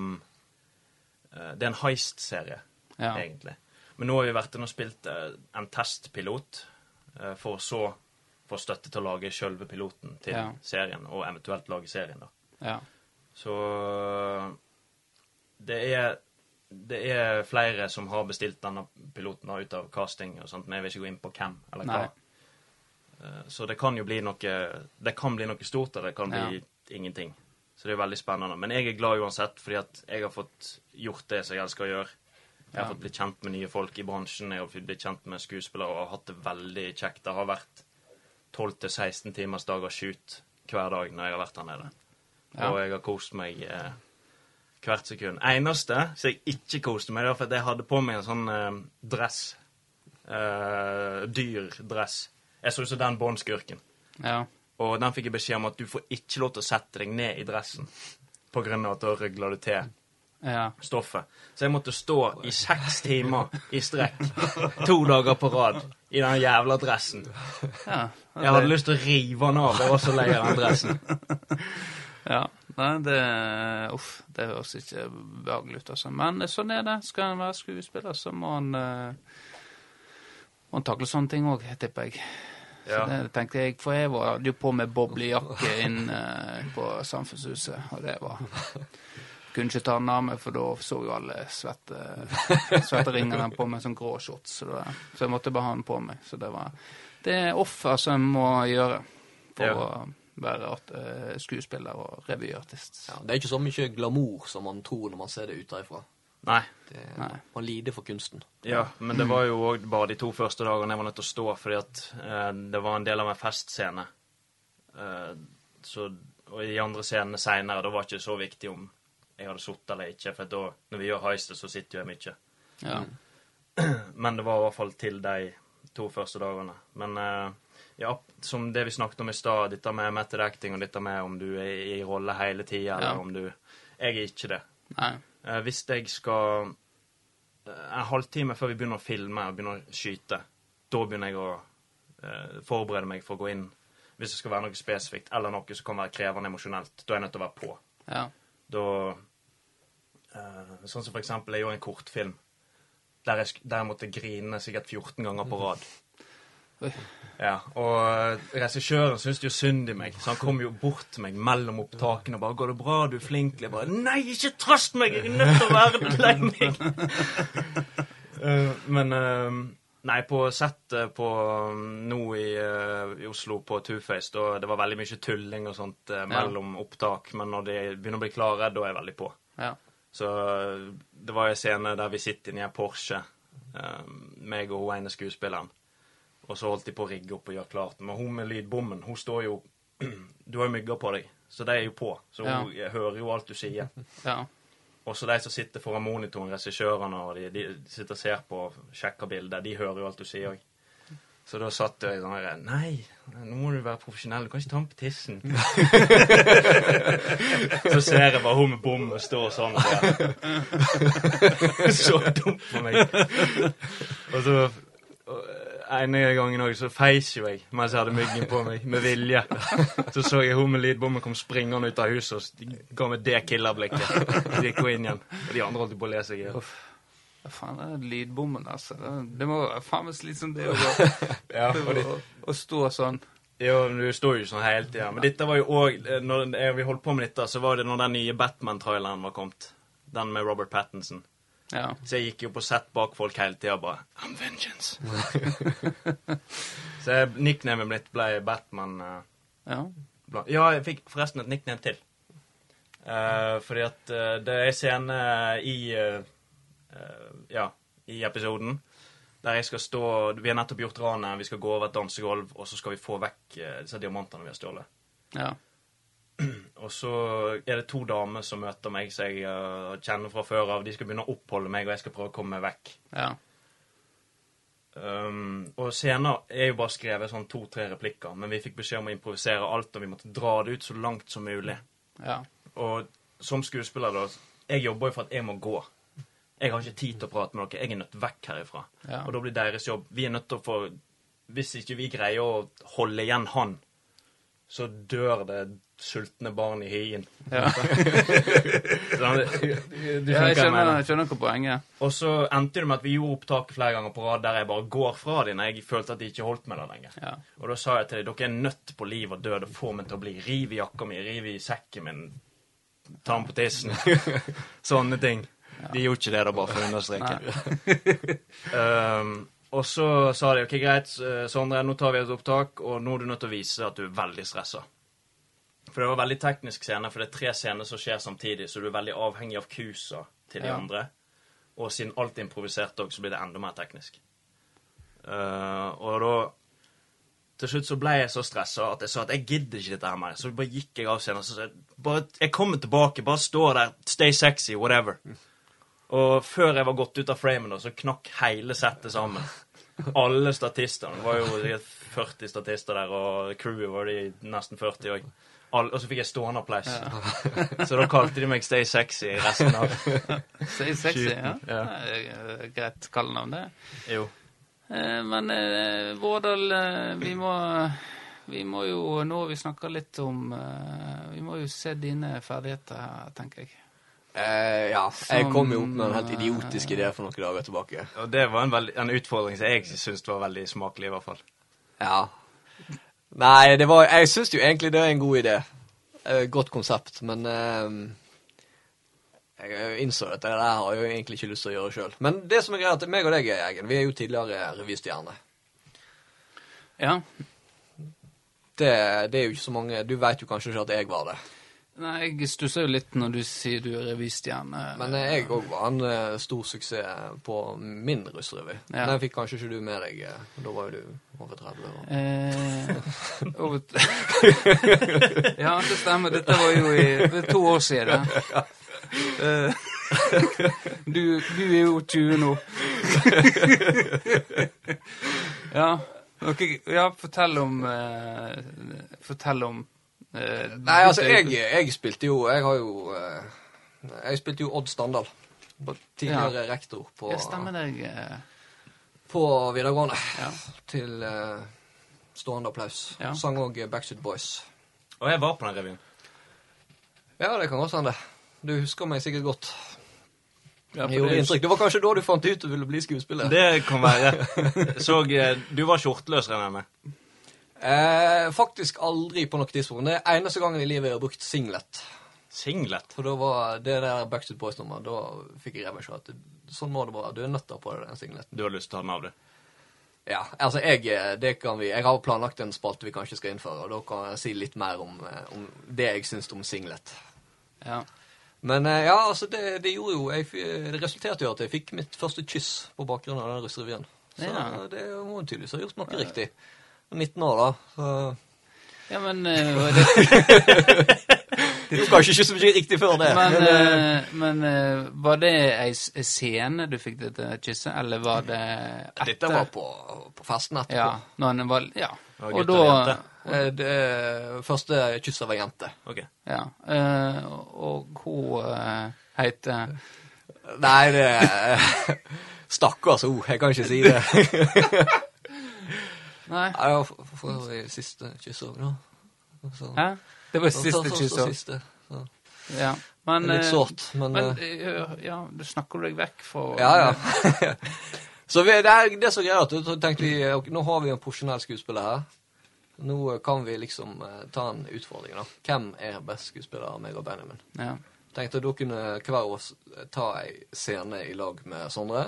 eh, Det er en heist-serie, Ja. egentlig. Men nå har vi vært inne og spilt eh, en testpilot, eh, for så få støtte til å lage sjølve piloten til Ja. serien, og eventuelt lage serien, da. Ja. Så det er, det er flere som har bestilt denne piloten da, ut av casting og sånt, men jeg vil ikke gå inn på hvem eller hva. Nei. Eh, Så det kan jo bli noe Det kan bli noe stort, og det kan bli ingenting. Så det er veldig spennende. Men jeg er glad uansett, fordi at jeg har fått gjort det som jeg elsker å gjøre. Jeg har Ja. fått blitt kjent med nye folk i bransjen, jeg har fått blitt kjent med skuespillere og har hatt det veldig kjekt. Det har vært 12-16 timers dager shoot hver dag når jeg har vært der nede. Ja. Og jeg har kost meg eh, hvert sekund. Eneste som jeg ikke koste meg, det var fordi jeg hadde på meg en sånn eh, dress. Eh, dyr dress. Jeg så ut som den Bond-skurken. Ja. Og den fikk jeg beskjed om at du får ikke lov til å sette deg ned i dressen på grunn av at da røgler du til Ja. stoffet. Så jeg måtte stå i seks timer i strekk to dager på rad i den jævla dressen. ja. Jeg hadde lyst til å rive den av. Jeg var så lei av den dressen. Ja. Nei, det Uff, det høres ikke behagelig ut, altså. Men sånn er det. Skal en være skuespiller, så må han uh, må han takle sånne ting òg, tipper jeg. Ja. Så det tenkte jeg, For jeg var hadde jo på meg boblejakke inn eh, på Samfunnshuset, og det var Kunne ikke ta den av meg, for da så jo alle svette, svetteringene på meg som grå shorts. Så, det, så jeg måtte bare ha den på meg. Så det var Det er offer som en må gjøre for Ja. å være at, eh, skuespiller og revyartist. ja, Det er ikke så mye glamour som man tror når man ser det utenfra. Nei. Det, Nei. man lider for kunsten. Ja, men det var jo òg bare de to første dagene jeg var nødt til å stå fordi at eh, det var en del av en festscene. Eh, så, og i de andre scenene seinere, da var det ikke så viktig om jeg hadde sittet eller ikke. For da, når vi gjør heistet, så sitter jo jeg mye. Ja. Men det var i hvert fall til de to første dagene. Men eh, ja, som det vi snakket om i stad, dette med method acting og dette med om du er i rolle hele tida, eller om du Jeg er ikke det. Nei. Eh, hvis jeg skal eh, En halvtime før vi begynner å filme og begynner å skyte, da begynner jeg å eh, forberede meg for å gå inn hvis det skal være noe spesifikt, eller noe som kan være krevende emosjonelt. Da er jeg nødt til å være på. Ja. Da eh, Sånn som for eksempel, jeg gjorde en kortfilm der jeg, der jeg måtte grine sikkert 14 ganger på rad. Ja, og eh, regissøren syntes jo synd i meg, så han kom jo bort til meg mellom opptakene og bare 'Går det bra? Du er flink?' Jeg bare 'Nei, ikke trøst meg! Jeg er nødt til å være lei meg!' Eh, men eh, Nei, på settet på um, nå i, i Oslo på Two-Face, da det var veldig mye tulling og sånt mellom mellom opptak, men når de begynner å bli klare, da er jeg veldig på. Ja. Så det var en scene der vi sitter inne i en Porsche, meg og hun ene skuespilleren. Og så holdt de på å rigge opp og gjøre klart. Men hun med lydbommen, hun står jo Du har jo mygger på deg, så de er jo på. Så hun ja. hører jo alt du sier. Ja. Også de som sitter foran monitoren, regissørene, og de, de sitter og ser på og sjekker bildet, de hører jo alt du sier òg. Så da satt jeg sånn her Nei, nå må du være profesjonell. Du kan ikke ta den på tissen. så ser jeg bare hun med bommen stå sånn. og så dumt for meg. Og så og, ene gangen òg så feis jo jeg mens jeg hadde myggen på meg, med vilje. Så så jeg hun med lydbommen kom springende ut av huset og de ga meg det killerblikket. Så gikk hun inn igjen. Og de andre holdt på å le seg i hjel. Hva faen er den lydbommen, altså? Det, må være faen meg slitsomt, det å, Ja, de, å, å stå sånn. jo, du står jo sånn hele tida. Men dette var jo òg Når eh, vi holdt på med dette, så var det når den nye Batman-traileren var kommet. Den med Robert Pattinson. Ja. Så jeg gikk jo på sett bak folk hele tida bare I'm vengeance. så nicknamet mitt ble Batman. Uh, Ja. Ja, jeg fikk forresten et nickname til. Uh, fordi at uh, det er scene i Ja, i episoden der jeg skal stå Vi har nettopp gjort ranet, vi skal gå over et dansegulv, og så skal vi få vekk disse diamantene vi har stjålet. Ja. Og så er det to damer som møter meg, som jeg uh, kjenner fra før av. De skal begynne å oppholde meg, og jeg skal prøve å komme meg vekk. Ja. Um, og scener er jo bare skrevet sånn to-tre replikker, men vi fikk beskjed om å improvisere alt, og vi måtte dra det ut så langt som mulig. Ja. Og som skuespiller, da Jeg jobber jo for at jeg må gå. Jeg har ikke tid til å prate med dere. Jeg er nødt vekk herifra. Ja. Og da blir deres jobb Vi er nødt til å få Hvis ikke vi greier å holde igjen han, så dør det sultne barn i hyen. ja. Sånn, du ja skjønner jeg skjønner, jeg skjønner hva poenget. Og så endte det med at vi gjorde opptak flere ganger på rad der jeg bare går fra dem når jeg følte at de ikke holdt med det lenger. Ja. Og da sa jeg til dem dere er nødt på liv og død og få meg til å bli. Riv i jakka mi, riv i sekken min, ta den på tissen. Sånne ting. De gjorde ikke det, da, bare for å understreke. um, og så sa de ok, greit, eh, Sondre, nå tar vi et opptak, og nå er du nødt til å vise at du er veldig stressa. For det var veldig teknisk scene, for det er tre scener som skjer samtidig, så du er veldig avhengig av kusa til de Ja. andre. Og siden alt er improvisert òg, så blir det enda mer teknisk. Uh, og da Til slutt så ble jeg så stressa at jeg sa at jeg gidder ikke dette her mer. Så bare gikk jeg av scenen så jeg bare, jeg kommer tilbake, bare stå der, stay sexy, whatever. Og før jeg var gått ut av framen, da, så knakk hele settet sammen. Alle statistene. Det var jo sikkert 40 statister der, og crewet var de nesten 40 òg. Og så fikk jeg stående applaus. Så da kalte de meg Stay Sexy resten av Stay sexy, ja. Ja. Et Greit kallenavn, det. Jo. Eh, Men eh, Vårdal, eh, vi må vi må jo, nå vi snakker litt om Vi må jo se dine ferdigheter her, tenker jeg. Eh, ja, jeg kom jo opp med en helt idiotisk idé for noen dager tilbake. Og det var en, veldig, en utfordring som jeg syns var veldig smakelig, i hvert fall. Ja. Nei, det var Jeg syns jo egentlig det er en god idé. Eh, godt konsept, men eh, jeg innså at det der har jeg jo egentlig ikke lyst til å gjøre sjøl. Men det som er greia, at meg og deg, Egen, vi er jo tidligere revystjerner. Ja. Det, det er jo ikke så mange Du veit jo kanskje ikke at jeg var det. Nei, jeg stusser jo litt når du sier du er revystjerne. Men jeg òg var en eh, stor suksess på min russrevy. Ja. Den fikk kanskje ikke du med deg. eh, Da var jo du over 30 år. Eh, over ja, det stemmer. Dette var jo i to år siden. Eh, du, du er jo 20 nå. ja. Okay, ja, fortell om Fortell om Nei, altså, jeg, jeg spilte jo Jeg har jo eh, Jeg spilte jo Odd Standal. Tidligere rektor på, Jeg stemmer deg. eh, på videregående. Ja. Til eh, stående applaus. Ja. Sang òg Backstreet Boys. Og jeg var på den revyen. Ja, det kan godt hende. Du husker meg sikkert godt. Ja, Det det er. Det var kanskje da du fant ut du ville bli skuespiller? Det kan være. Så eh, Du var skjorteløs, regner jeg med? Eh, faktisk aldri på noe tidspunkt. Det er eneste gangen i livet jeg har brukt singlet. Singlet. For da var det der Backstreet Boys-nummer, da fikk jeg revers at Sånn må det være. Du er nødt til å ha på deg den singleten. Du har lyst til å ta den av, du? Ja, altså jeg, eh, det kan vi, jeg har planlagt en spalte vi kanskje skal innføre, og da kan jeg si litt mer om, eh, om det jeg syns om singlet. Ja. Men eh, ja, altså det, det gjorde jo jeg, Det resulterte jo at jeg fikk mitt første kyss på bakgrunn av den russrevyen. Så Ja. det må tydeligvis ha gjort noe riktig. 19 år, da. Så ja, men eh, det, Du skal ikke kysse meg riktig før det. Men, men, eh, men uh, var det ei scene du fikk dette kysset, eller var det etter? dette var på, på festen etterpå. Ja, når han var Ja. Og Og da. Eh, Det første kysset var jente. Ok. Ja. eh, og hun uh, heter Nei, det Stakkars ord. Jeg kan ikke si det. Nei, Nei, det var for, for siste kyss over da. Så- hæ? Det var siste kyss over. siste, så. Ja. Men, Det er litt eh, sårt, men, men eh, eh, Ja, du snakker deg vekk fra Ja, ja. så vi, det, er, det er så at tenkte vi okay, nå har vi en profesjonell skuespiller her. Nå kan vi liksom eh, ta en utfordring, da. Hvem er best skuespiller av meg og Benjamin? Ja. Tenkte da kunne hver av oss ta ei scene i lag med Sondre.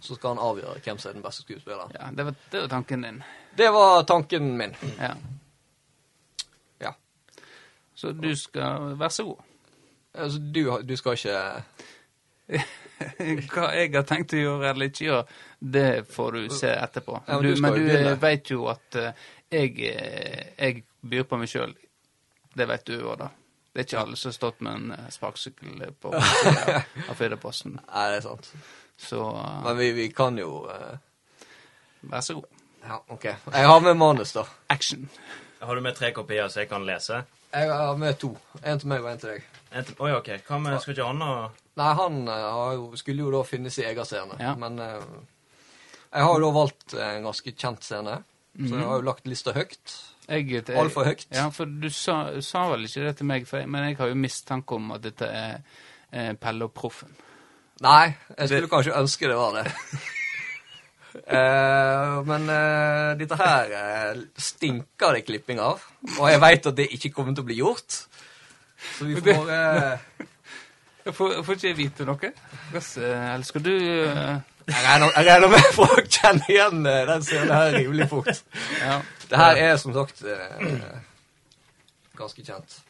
Så skal han avgjøre hvem som er den beste skuespilleren. ja det, var, det var tanken din. Det var tanken min. Ja. Ja. Så du skal Vær så god. Altså, du, du skal ikke Hva jeg har tenkt å gjøre eller ikke gjøre, det får du se etterpå. Ja, men du, men du vet jo at eh, jeg, eh, jeg byr på meg sjøl. Det vet du òg, da. Det er ikke alle som har stått med en eh, sparkesykkel på av Firdaposten. Nei, det er sant. Så Men vi, vi kan jo uh... vær så god. Ja, OK. Jeg har med manus, da. Action. Har du med tre kopier så jeg kan lese? Jeg har med to. En til meg og en til deg. En til- Oi, ok. Hva med Skal ikke Anna Nei, han eh, har jo, skulle jo da finne sin egen scene. Ja. Men eh, jeg har jo da valgt en ganske kjent scene. Så jeg har jo lagt lista høyt. Jeg, jeg, Altfor høyt. Ja, for du sa, sa vel ikke det til meg, for jeg, men jeg har jo mistanke om at dette er eh, Pelle og Proffen. Nei, jeg skulle kanskje ønske det var det. Eh, men uh, dette her uh, stinker det klipping av. Og jeg veit at det ikke kommer til å bli gjort. Så vi får Jeg får, får ikke jeg vite noe? Eller skal du Jeg regner, jeg med folk kjenner igjen den scenen her rimelig fort. Ja. Det her er som sagt ganske kjent.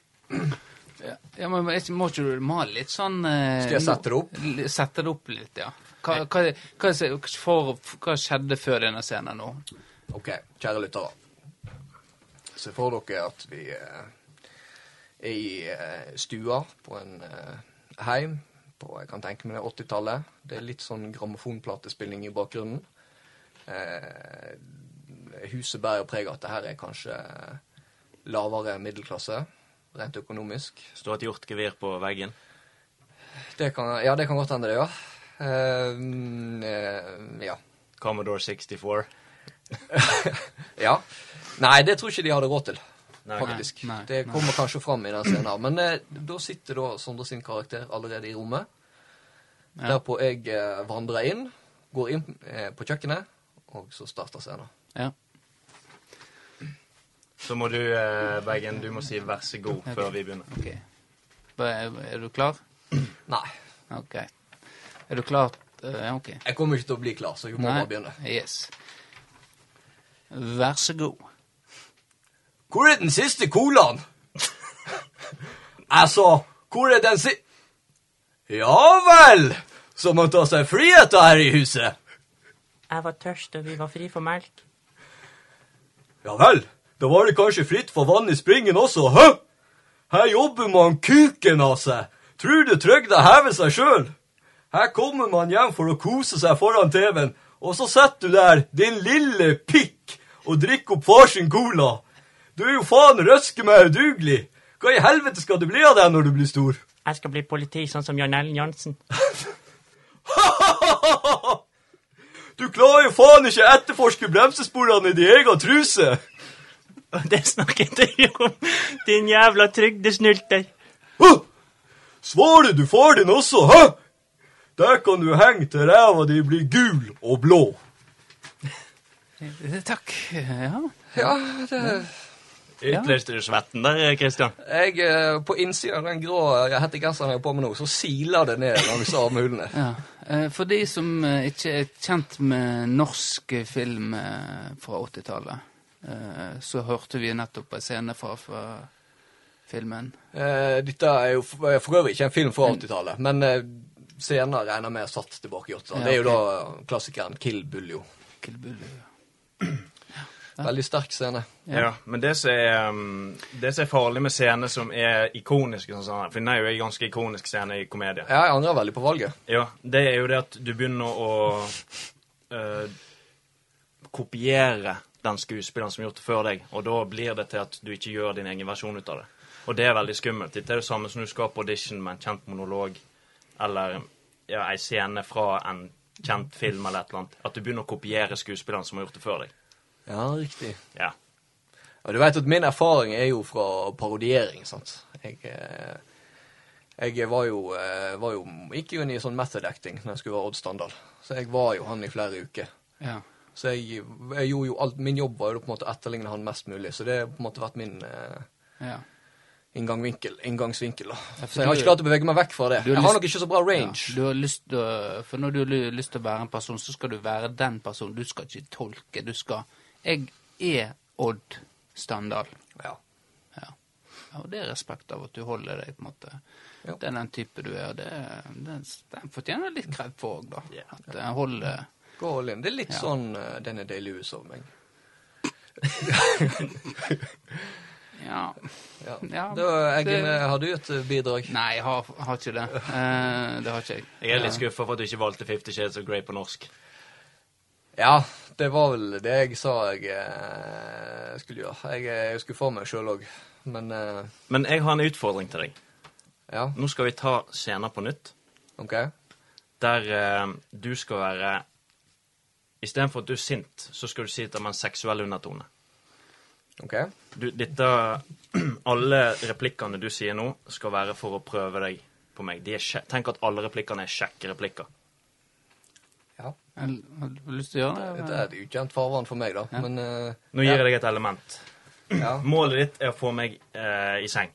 Ja, men jeg må ikke du male litt sånn Skal jeg sette det opp? Sette det opp litt, ja. Hva, hva, hva, for, hva skjedde før denne scenen nå? Ok, kjære lyttere. Se for dere at vi eh, er i eh, stua på en eh, heim på jeg kan tenke meg det 80-tallet. Det er litt sånn grammofonplatespilling i bakgrunnen. Eh, huset bærer preg av at det her er kanskje lavere middelklasse, rent økonomisk. Står et hjortgevir på veggen? Det kan, ja, det kan godt hende det, ja. Eh, mm, eh, ja. Commodore 64? Ja. Nei, det tror ikke de hadde råd til. Nei, faktisk. nei, det nei. kommer kanskje fram i den scenen. her. Men eh, da sitter da Sondre sin karakter allerede i rommet. Ja. Derpå jeg eh, vandrer inn, går inn eh, på kjøkkenet, og så starter scenen. Ja. Så må du, eh, Bergen, du må si vær så god okay. før vi begynner. OK. Er, er du klar? Nei, OK. Er du klar? Eh, Ja, OK. jeg kommer ikke til å bli klar, så vi må bare begynne. Yes. Vær så god. Hvor er den siste colaen? altså, hvor er den si... Ja vel, så man tar seg friheter her i huset. Jeg var tørst, og vi var fri for melk. Ja vel, da var det kanskje fritt for vann i springen også, hø? Her jobber man kuken av seg Tror du trygda hever seg sjøl? Her kommer man hjem for å kose seg foran TV-en, og så sitter du der, din lille pikk, og drikker opp far sin cola. Du er jo faen røske meg udugelig. Hva i helvete skal det bli av deg når du blir stor? Jeg skal bli politi, sånn som Jan Ellen Jansen. Du klarer jo faen ikke etterforske bremsesporene i din egen truse. Det snakket du om, din jævla trygdesnylter. Svarer du far din også, hæ? Der kan du henge til ræva di blir gul og blå. Eh, Takk. Ja. Ja, det... Utløste du svetten der, Kristian? Jeg, eh, på innsida av den grå eh, hettegenseren jeg har på meg nå, så siler det ned langs armhulene. ja. Eh, For de som eh, ikke er kjent med norsk film eh, fra 80-tallet, eh, så hørte vi nettopp en scene fra, fra filmen. Eh, dette er jo for, øvrig ikke en film fra 80-tallet, men eh, senere regner jeg med er satt tilbake i 80-tallet. Ja, Det er jo da klassikeren Kill Buljo. Kill Buljo, ja. Veldig sterk scene. Ja. men det som, er, um, det som er farlig med scener som er ikoniske, sånn, sånn, for den er jo en ganske ikonisk scene i komedie, Ja, jeg angrer veldig på valget. ja, det er jo det at du begynner å eh, kopiere den skuespilleren som har gjort det før deg, og da blir det til at du ikke gjør din egen versjon ut av det. Og det er veldig skummelt. Dette er det samme som du skal på audition med en kjent monolog, eller ja, ei scene fra en kjent film eller et eller annet. At du begynner å kopiere skuespilleren som har gjort det før deg. Ja, riktig. Ja. Og du vet at min erfaring er jo fra parodiering, sant. Jeg, eh, jeg var jo, eh, var jo gikk jo inn i sånn method acting når jeg skulle være Odd Standard. Så jeg var jo han i flere uker. Ja. Så jeg, jeg gjorde jo alt, min jobb var jo på en måte å etterligne han mest mulig. Så det har på en måte vært min eh, ja. Inngangsvinkel. inngangsvinkel da. Ja, Så jeg har ikke klart å bevege meg vekk fra det. Jeg har nok ikke så bra Ja, range. du har lyst til å, for når du har lyst til å være en person, så skal du være den personen. Du skal ikke tolke. Du skal Jeg er Odd Standal. Ja. Ja. ja. Og det er respekt av at du holder deg, på en måte. Ja. Det er den type du er. Det, den, den fortjener litt kred for òg, da. Ja. At den holder Gå all in. Det er litt Ja. sånn uh, Denne Day-Lewis over meg. Ja. Ja. Ja, da, Eggen, det- eh, har du et eh, bidrag? Nei, jeg har, har ikke det. Uh, det har ikke jeg. Jeg er litt skuffa for at du ikke valgte Fifty Shades of Grey på norsk. Ja, det var vel det jeg sa jeg eh, skulle gjøre. Jeg er skuffa over meg sjøl òg, men eh, Men jeg har en utfordring til deg. ja, Nå skal vi ta scener på nytt, OK. der eh, du skal være Istedenfor at du er sint, så skal du si at det er en seksuell undertone. Ok. Du, dette Alle replikkene du sier nå, skal være for å prøve deg på meg. De er Tenk at alle replikkene er kjekke replikker. Ja. Jeg Har du lyst til å gjøre det? Dette er et ukjent farvann for meg, da. Ja. Men uh, Nå gir jeg deg et element. ja. Målet ditt er å få meg uh, i seng.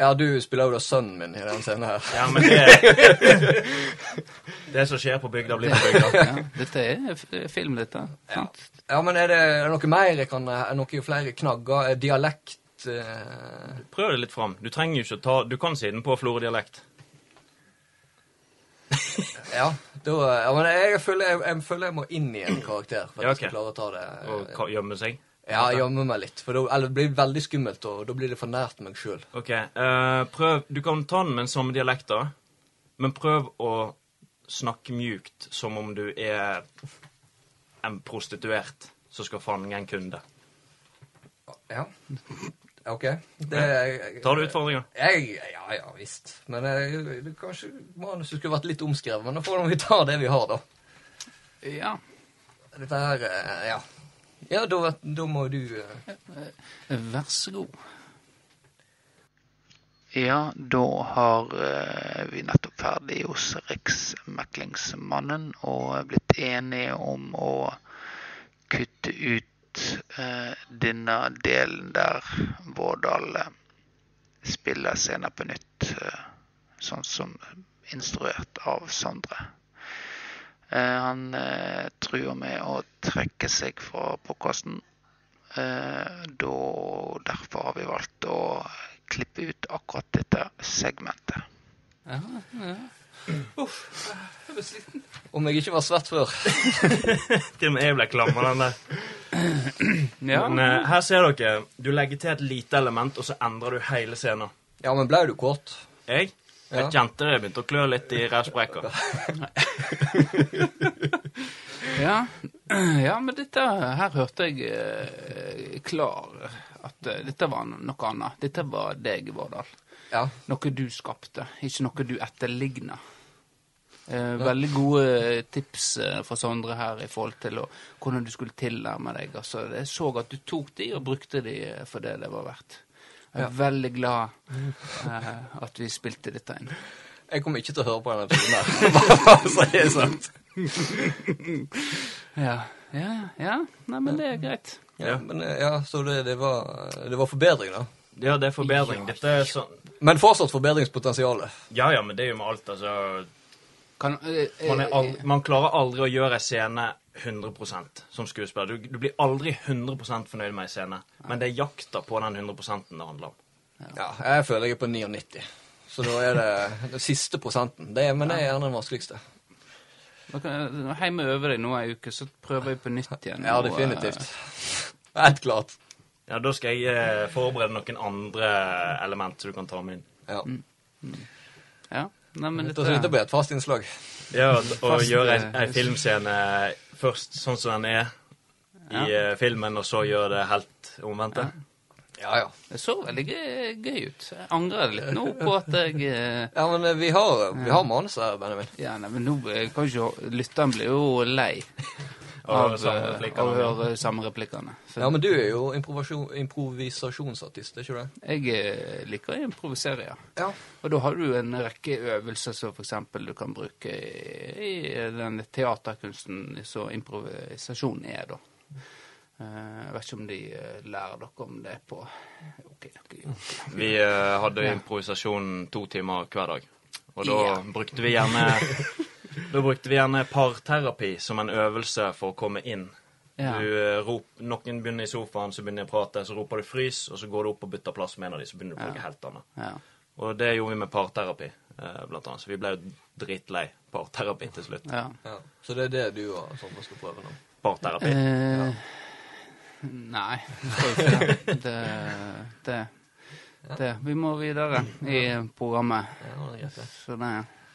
Ja, du spiller jo da sønnen min i den scenen her. Ja, men det Det som skjer på bygda, blir på bygda. Ja, dette er film, dette. Ja. Ja, men er det, er det noe mer jeg kan Er noe flere knagger? Er Dialekt uh... Prøv det litt fram. Du trenger jo ikke ta Du kan si den på florø-dialekt. Ja. Da, ja men jeg, føler, jeg, jeg føler jeg må inn i en karakter for at Ja, jeg skal klare å ta det. Og gjemme seg. Ja, jeg gjemmer meg litt. For da, det blir veldig skummelt, og da blir det for nært meg sjøl. OK. Uh, prøv Du kan ta den med den samme dialekten, men prøv å snakke mjukt som om du er en prostituert som skal fange en kunde. Ja. OK. Det, jeg, Tar du utfordringa? Ja, ja visst. Men jeg, det, kanskje manuset skulle vært litt omskrevet. Men da får vi ta det vi har, da. Ja. Dette her eh, Ja. Ja, da, da må du eh, Vær så god. Ja, da har eh, vi nettopp ferdig hos Riksmeklingsmannen og blitt enige om å kutte ut eh, denne delen der Vårdal eh, spiller scener på nytt, sånn som instruert av Sondre. Eh, han eh, truer med å trekke seg fra podkasten. Eh, derfor har vi valgt å klippe ut akkurat dette segmentet. Ja, ja. Uff, jeg ble sliten. Om jeg ikke var svett før. Til og med jeg ble klam av den der. Ja, Men eh, her ser dere. Du legger til et lite element, og så endrer du hele scenen. Ja, men ble du kåt? Jeg? Jeg kjente det begynte å klø litt i rævsprekka. Ja. ja, men dette her hørte jeg eh, klar at eh, dette var noe annet. Dette var deg, Vårdal. Ja. Noe du skapte, ikke noe du etterligna. Eh, veldig gode tips eh, fra Sondre her i forhold til å, hvordan du skulle tilnærme deg. Altså, jeg så at du tok de og brukte de eh, for det det var verdt. Jeg er veldig glad uh, at vi spilte dette inn. Jeg kommer ikke til å høre på denne episoden her. Bare så det sant. Ja, ja, ja. Nei, men det er greit. Ja, men eh, ja, så det, det, var, det var forbedring, da. Ja, det er forbedring. Dette er sånn Men fortsatt forbedringspotensial. Ja ja, men det er jo med alt, altså. Kan, eh, eh, Man, er aldri, man klarer aldri å gjøre en scene 100% som skuespiller. Du, du blir aldri 100 fornøyd med ei scene, men det er jakta på den 100 det handler om. Ja, jeg føler jeg er på 99. Så da er det den siste prosenten. Det er, men det er gjerne den vanskeligste. Nå kan jeg hjemme øve deg nå ei uke, så prøver jeg på nytt igjen. Ja, definitivt. eh, Helt klart. Ja, Da skal jeg eh, forberede noen andre element så du kan ta med inn. Ja. Ja. Nei, men dette blir et fast innslag. Ja, Å Fast, gjøre en, eh, en filmscene først sånn som den er i Ja. eh, filmen, og så gjør det helt omvendte. Ja, ja. Det så veldig gøy, gøy ut. Jeg angrer litt nå på at jeg eh, Ja, men vi har, vi har manus her, Benjamin. Ja, nei, men nå eh, kan ikke Lytteren blir jo lei av, samme eh, av høre samme replikkene. Ja, men du er jo improvisasjonsartist, er ikke det? jeg eh, liker å improvisere, ja. Ja. Og da har du en rekke øvelser som f.eks. du kan bruke i, den teaterkunsten som improvisasjon er, da. Eh, Jeg vet ikke om de eh, lærer dere om det på Ok, dere Vi eh, hadde improvisasjon to timer hver dag. Og da Ja. brukte vi gjerne Da brukte vi gjerne parterapi som en øvelse for å komme inn. Ja. Du eh, rop, Noen begynner i sofaen, så begynner de å prate, så roper du 'frys', og så går du opp og bytter plass med en av dem, så begynner du å bruke helt annet. Ja. Og det gjorde vi med parterapi, eh, blant annet. Så vi ble jo dritlei parterapi til slutt. ja. ja. Så det er det du og Sondre skal prøve nå? Parterapi. Eh, Nei, det. Det. Det. Vi må videre i programmet, Ja, det er greit, det. så det,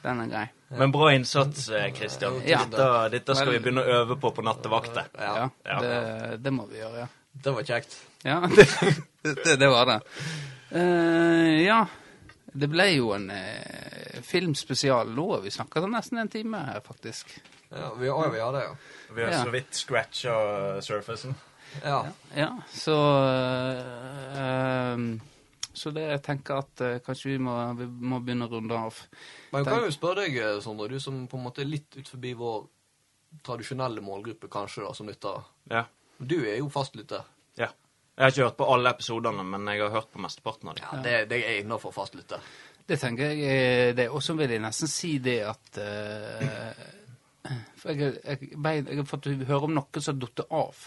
den er grei. Men bra innsats, Kristian. Ja. Dette, dette skal vi begynne å øve på på nattevakter. Ja, Ja. det, det må vi gjøre, ja. Det var kjekt. Ja, det, det, det var det. Uh, ja, det ble jo en eh, filmspesial nå. Vi snakka nesten en time her, faktisk. Ja, vi, å, vi har det, ja. Vi har Ja. så vidt scratcha surfacen. Ja. Ja, så uh, ehm, Så det jeg tenker at eh, kanskje vi må, vi må begynne å runde av. Men jeg kan jo spørre deg, eh, Sondre, du som på en måte er litt ut forbi vår tradisjonelle målgruppe, kanskje, da, som lytter. Ja. Du er jo fastlytter. ja. Jeg har ikke hørt på alle episodene, men jeg har hørt på mesteparten av dem. Ja, det, det er innafor fastlytter. Det tenker jeg det. Og så vil jeg nesten si det at uh, For jeg, jeg, jeg, jeg har fått høre om noen som har datt av.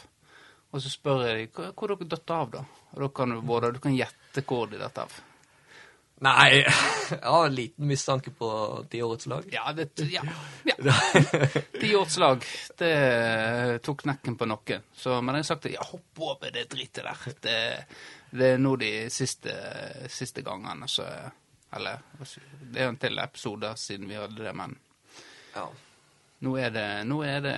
Og så spør jeg dem hvor, hvor dere datt av, da? Og da kan du både du kan gjette hvor i dette. av. Nei, jeg har en liten mistanke på tiårets lag. Ja, det Ja. ja. Tiårslag. Det tok knekken på noen. Så, men jeg har sagt ja, hopp over det dritet der. Det, det er nå de siste, siste gangene, så Eller det er jo en til episode siden vi hadde det, men Ja. nå er det, nå er det,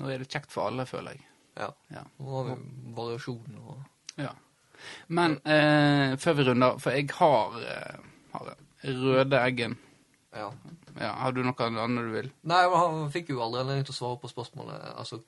nå er det kjekt for alle, føler jeg. ja. Ja. Nå har vi variasjon og ja. Men eh, før vi runder, for jeg har, eh, har røde eggen. Ja. Ja, har du noe annet du vil? Nei, men han fikk jo aldri anledning til å svare på spørsmålet. Altså,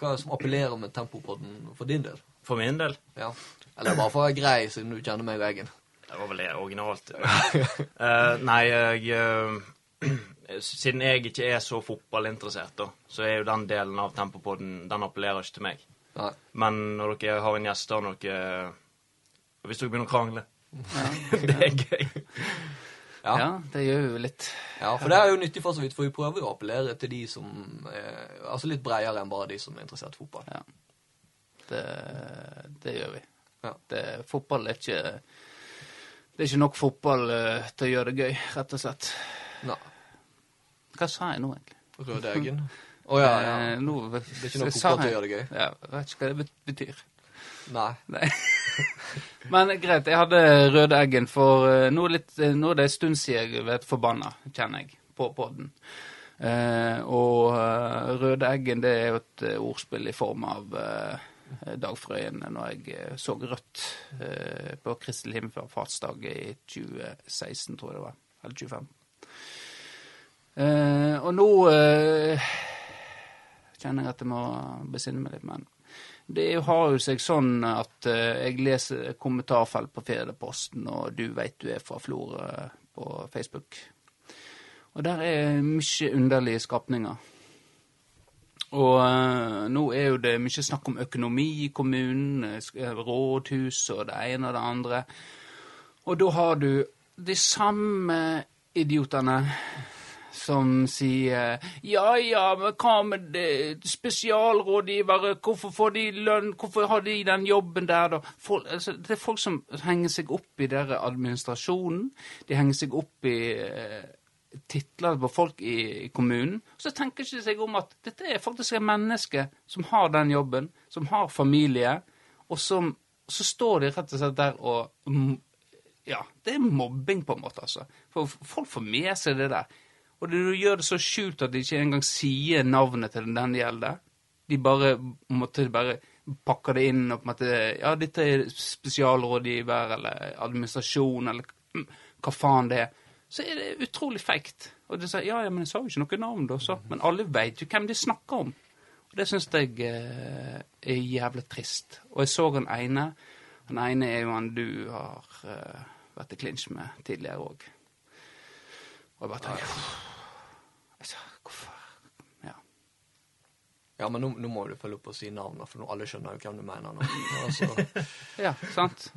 hva er det som appellerer med Tempopodden for din del? For min del. Ja. Eller bare for å være grei, siden du kjenner meg og Eggen. Det var vel det originalt. uh, nei, jeg uh, Siden jeg ikke er så fotballinteressert, da, så er jo den delen av Tempopodden Den appellerer ikke til meg. Nei. Men når dere har en gjest og dere Hvis dere begynner å krangle Det er gøy. Ja. Ja, det gjør vi jo litt. Ja, for det er jo nyttig for så vidt, for vi prøver jo å appellere til de som er Altså litt bredere enn bare de som er interessert i fotball. Ja. Det, det gjør vi. Ja. Det, fotball er ikke Det er ikke nok fotball uh, til å gjøre det gøy, rett og slett. Nei. Hva sa jeg nå, egentlig? Røde Eggen. Å ja, ja. Eh, nå, Det er ikke nok fotball til å gjøre det gøy. Ja, jeg vet ikke hva det betyr. Nei. Nei. Men greit, jeg hadde røde eggen for eh, nå, litt, eh, nå er det en stund siden jeg vet forbanna, kjenner jeg, på podden. Eh, og uh, røde eggen det er jo et eh, ordspill i form av eh, Dagfrøyen når jeg eh, så rødt eh, på Kristel himmelfartsdag i 2016, tror jeg det var. Eller 25. Eh, og nå eh, kjenner jeg at jeg må besinne meg litt, men det har jo seg sånn at eh, jeg leser kommentarfelt på Firdaposten, og du veit du er fra Florø på Facebook. Og der er mye underlige skapninger. Og eh, nå er jo det mye snakk om økonomi i kommunen, eh, rådhus og det ene og det andre. Og da har du de samme idiotene som sier ja, ja, men hva med spesialrådgivere, hvorfor får de lønn, hvorfor har de den jobben der, da? Folk, altså, det er folk som henger seg opp i den administrasjonen, de henger seg opp i eh, titler på folk i, kommunen, så tenker de seg om at dette er faktisk et menneske som har den jobben, som har familie, og som, så står de rett og slett der og mm, ja, det er mobbing på en måte, altså. For folk får med seg det der. Og du gjør det så skjult at de ikke engang sier navnet til den det gjelder. De bare måtte bare pakke det inn og på en måte Ja, dette er spesialrådgiver eller administrasjon eller hva faen det er. Så er det utrolig feigt. Og de sier ja, ja, men jeg sa jo ikke noe navn, da, så. Men alle vet jo hvem de snakker om. Og det syns jeg eh, er jævlig trist. Og jeg så den ene. Den ene er jo han du har eh, vært i klinsj med tidligere òg. Og jeg bare tenker altså, Hvorfor Ja. Ja, men nå, nå må du følge opp og si navnet, for nå alle skjønner jo hvem du mener nå. Altså, Ja, sant?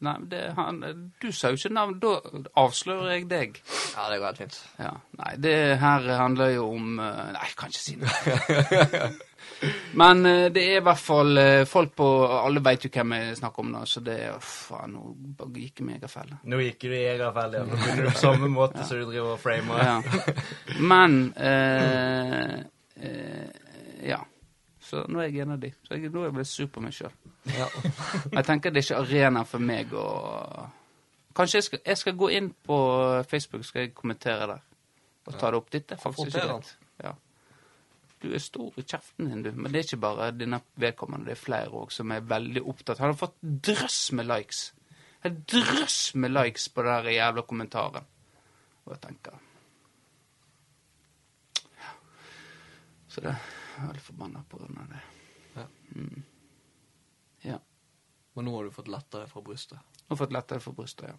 Nei, det, han, du sa jo ikke navn. Da avslører jeg deg. ja, det går helt fint. Ja, Nei, det her handler jo om eh, Nei, jeg kan ikke si noe. Men eh, det er i hvert fall eh, folk på Alle vet jo hvem jeg snakker om nå, så det er faen, nå gikk jeg i felle. Nå gikk du i Egerfell, ja. Nå begynner du på samme måte som du driver og framer. Ja. Men eh, eh, Ja. Så nå er jeg en av de. Så jeg, nå er jeg blitt sur på meg sjøl. Ja. Jeg tenker det er ikke arena for meg å Kanskje jeg skal, jeg skal gå inn på Facebook skal jeg kommentere der og ta det opp. Dette er faktisk ikke greit. Ja. Du er stor i kjeften din, du. Men det er ikke bare denne vedkommende, det er flere òg som er veldig opptatt. Han har fått drøss med likes. En drøss med likes på den jævla kommentaren. Og jeg tenker Ja. Så det jeg veldig forbanna på grunn av det. Ja. Mm. Ja. Men nå har du fått lettere fra brystet. Og fått lettere fra brystet, ja.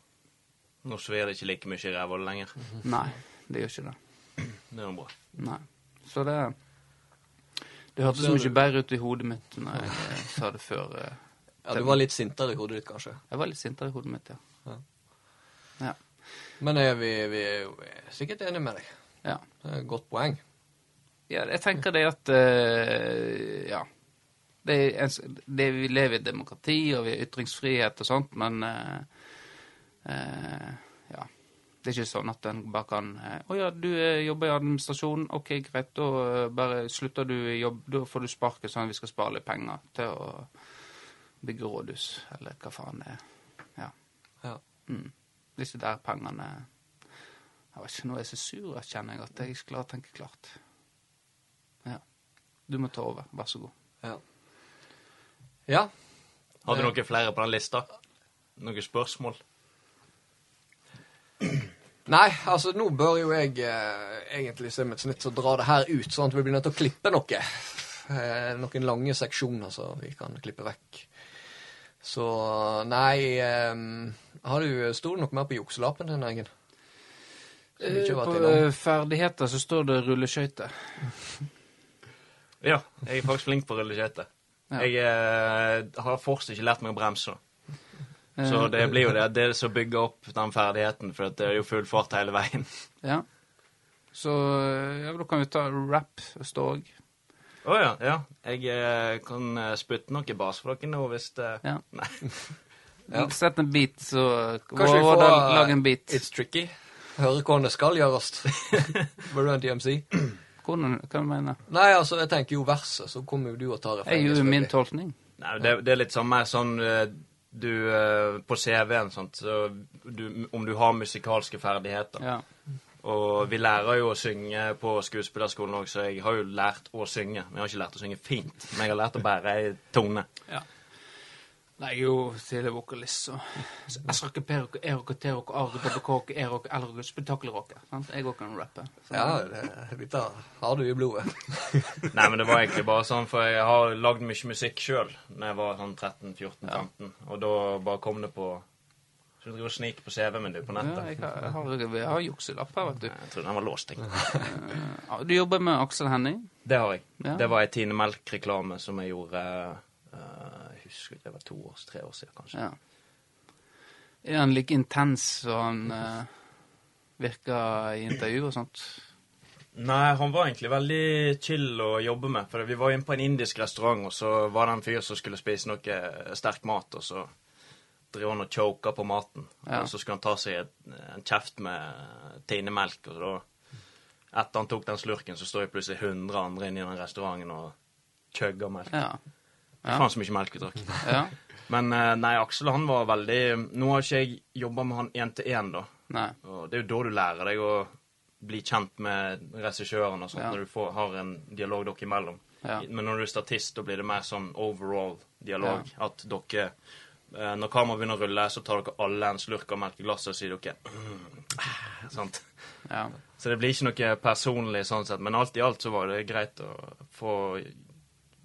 Nå svir det ikke like mye i ræva lenger. Nei, det gjør ikke det. Det er jo bra. Nei. Så det Det hørtes mye du... bedre ut i hodet mitt når jeg eh, sa det før. eh. Ja, du var litt sintere i hodet ditt, kanskje. Jeg var litt sintere i hodet mitt, ja. Ja. Ja. Men eh, vi, vi er jo sikkert enige med deg. ja. Det er et godt poeng. Ja, jeg tenker det at uh, Ja. Det er, det, vi lever i demokrati, og vi har ytringsfrihet og sånt, men uh, uh, Ja. Det er ikke sånn at en bare kan 'Å ja, du jobber i administrasjonen. Ok, greit. Da bare slutter du i jobb. Da får du sparket sånn at vi skal spare litt penger til å bygge rådhus, eller hva faen det er. Ja. Ja. Mm. Disse der pengene Jeg vet ikke, Nå er jeg så sur, kjenner jeg at jeg ikke klarer å tenke klart. Ja. Du må ta over. Vær så god. Ja. ja. Har du noen flere på den lista? Noen spørsmål? Nei, altså nå bør jo jeg eh, egentlig se mitt snitt og dra det her ut, sånn at vi blir nødt til å klippe noe. Eh, noen lange seksjoner så vi kan klippe vekk. Så nei eh, Har du Sto det noe mer på jukselappen din, Eggen? Ikke på eh, ferdigheter så står det rulleskøyter. Ja, jeg er faktisk flink på å rulleskøyter. Ja. Jeg eh, har fortsatt ikke lært meg å bremse. Så Eh, det blir jo det, det som bygger opp den ferdigheten, for det er jo full fart hele veien. Ja. Så eh, ja, da kan vi ta rap stå òg. Å ja, ja. Jeg eh, kan eh, spytte noe bas for dere nå hvis det Ja. Nei. Ja. Sett en beat, så Kanskje vi får lage Lag en beat. It's tricky. Høre hvordan det skal gjøres. Burde du en DMC? Hvordan, hva du mener Nei, altså, jeg tenker jo verset, så kommer jo du og tar Jeg jo min tolkning. Nei, det, det er litt sånn mer sånn eh, du eh, På CV-en, sant, så du, om du har musikalske ferdigheter. Ja. Og vi lærer jo å synge på skuespillerskolen òg, så jeg har jo lært å synge. Men jeg har ikke lært å synge fint, men jeg har lært å bære ei tone. ja. Nei, jeg er jo tidligere vokalist, så snakker perrokke, erokke, terokke, arrokke, dobbelkåk, erokke, elrokke, spetakkelrokke. Sant? Jeg òg kan rappe. Så- Ja, det, dette har du i blodet. Nei, men det var egentlig bare sånn, for jeg har lagd mye musikk sjøl da jeg var sånn 13-14-15. Og da bare kom det på Så du driver og sniker på CV-en min, du, på Ja, nettet? jeg har, jeg har, jeg har jukselapp her, vet du. Jeg tror den var låst, jeg. Du jobber med Aksel Henning? Det har jeg. Ja. Det var ei Tine Melk-reklame som jeg gjorde eh, Jeg husker ikke, det var to år, tre år siden, kanskje. Ja. Er han like intens som han eh, virker i intervju og sånt? Nei, han var egentlig veldig chill å jobbe med. For vi var inne på en indisk restaurant, og så var det en fyr som skulle spise noe sterk mat, og så driver han og choker på maten. Ja. Og så skulle han ta seg et, en kjeft med tinemelk, og da Etter han tok den slurken, så står jeg plutselig 100 andre inne i den restauranten og chugger melk. Ja. Ja. Faen så mye melk vi drakk. ja. Men eh, nei, Aksel han var veldig Nå har ikke jeg jobba med han én til én, da. Nei. Og det er jo da du lærer deg å bli kjent med regissøren og sånt, Ja. når du får, har en dialog dere imellom. Ja. Men når du er statist, da blir det mer sånn overall dialog. At dere eh, Når kameraet begynner å rulle, så tar dere alle en slurk av melkeglasset og sier dere mm, sant? Ja. Så det blir ikke noe personlig sånn sett. Men alt i alt så var det greit å få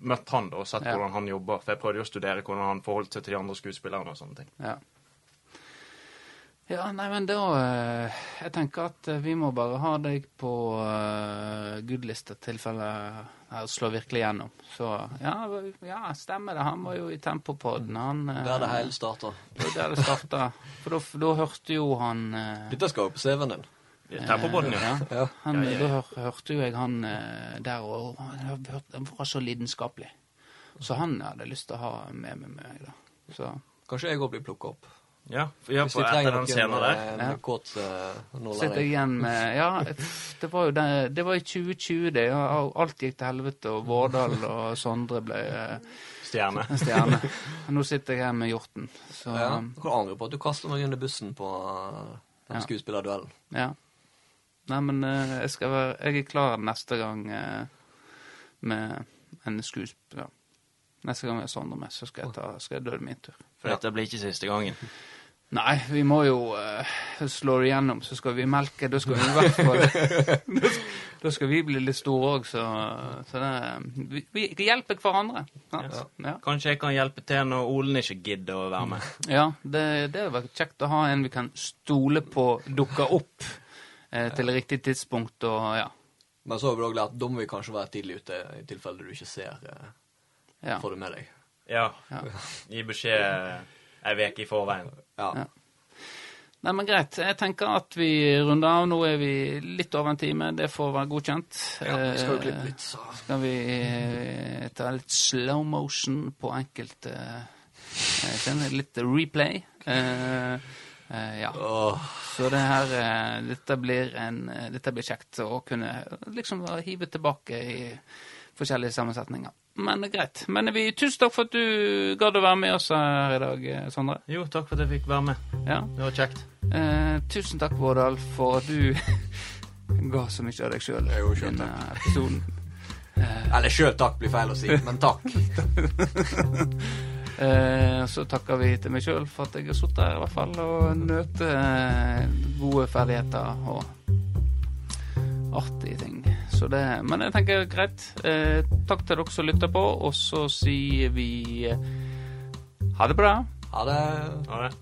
møtt han da, og sett Ja. hvordan han jobber. For jeg prøvde jo å studere hvordan han forholdt seg til de andre skuespillerne og sånne ting. Ja. Ja, nei, men da eh, Jeg tenker at eh, vi må bare ha deg på uh, goodlist i tilfelle her slår virkelig gjennom. Så ja, ja, stemmer det. Han var jo i Tempopodden. Han uh, Der det hele starta. der det starta. For da hørte jo han uh, Dette skal jo på CV-en din. Tempobåten, ja. ja. Ja. Han, Ja, ja, ja. Da hør, hørte jo jeg han eh, der, og han var så lidenskapelig. Så han hadde lyst til å ha med med meg, da. Så Kanskje jeg òg blir plukka opp. Ja, for ja, på etter den scenen der. med en Ja. kåt uh, sitter jeg igjen med Ja, det var jo det, det var i 2020, det. Alt gikk til helvete, og Vårdal og Sondre ble eh, Stjerne. stjerne. Nå sitter jeg her med Hjorten. Så Ja. Du kan angre på at du kaster meg under bussen på den Ja. skuespillerduellen. ja. Nei, men eh, jeg skal være Jeg er klar neste gang eh, med en skuespiller. Ja. Neste gang jeg er Sondre med, så skal jeg, ta, skal jeg dø min tur. For dette blir ikke siste gangen. Nei, vi må jo uh, slå det igjennom, så skal vi melke. Da skal vi i hvert fall Da skal vi bli litt store òg, så, så det Vi, vi hjelper hverandre. Ja. Ja, Kanskje jeg kan hjelpe til når Olen ikke gidder å være med. ja det, det er kjekt å ha en vi kan stole på dukker opp eh, til riktig tidspunkt og ja. Men så er vi òg lært da må vi kanskje være tidlig ute, i tilfelle du ikke ser uh, ja. får det med deg. Ja. Ja. Gi beskjed ei uke i forveien. Ja. Ja. Nei, men greit. Jeg tenker at vi runder av. Nå er vi litt over en time. Det får være godkjent. ja vi skal jo Eh, klippe litt, så skal vi eh, ta litt slow motion på enkelte eh. Litt replay. Eh, eh, ja. Oh. Så det her uh, dette, blir en, uh, dette blir kjekt å kunne liksom hive tilbake i forskjellige sammensetninger. Men det er greit. Men vi, tusen takk for at du gadd å være med oss her i dag, Sondre. Jo, takk for at jeg fikk være med. Ja. Det var kjekt. Eh, tusen takk, Vårdal, for at du ga så mye av deg sjøl i denne episoden. Eh, Eller sjøl takk blir feil å si, men takk. Eh, så takker vi til meg sjøl for at jeg har sittet her i hvert fall og nøtt eh, gode ferdigheter og artige ting. Så det, men jeg tenker greit. Eh, takk til dere som lytter på, og så sier vi eh, ha det bra. Ha det. Ha det.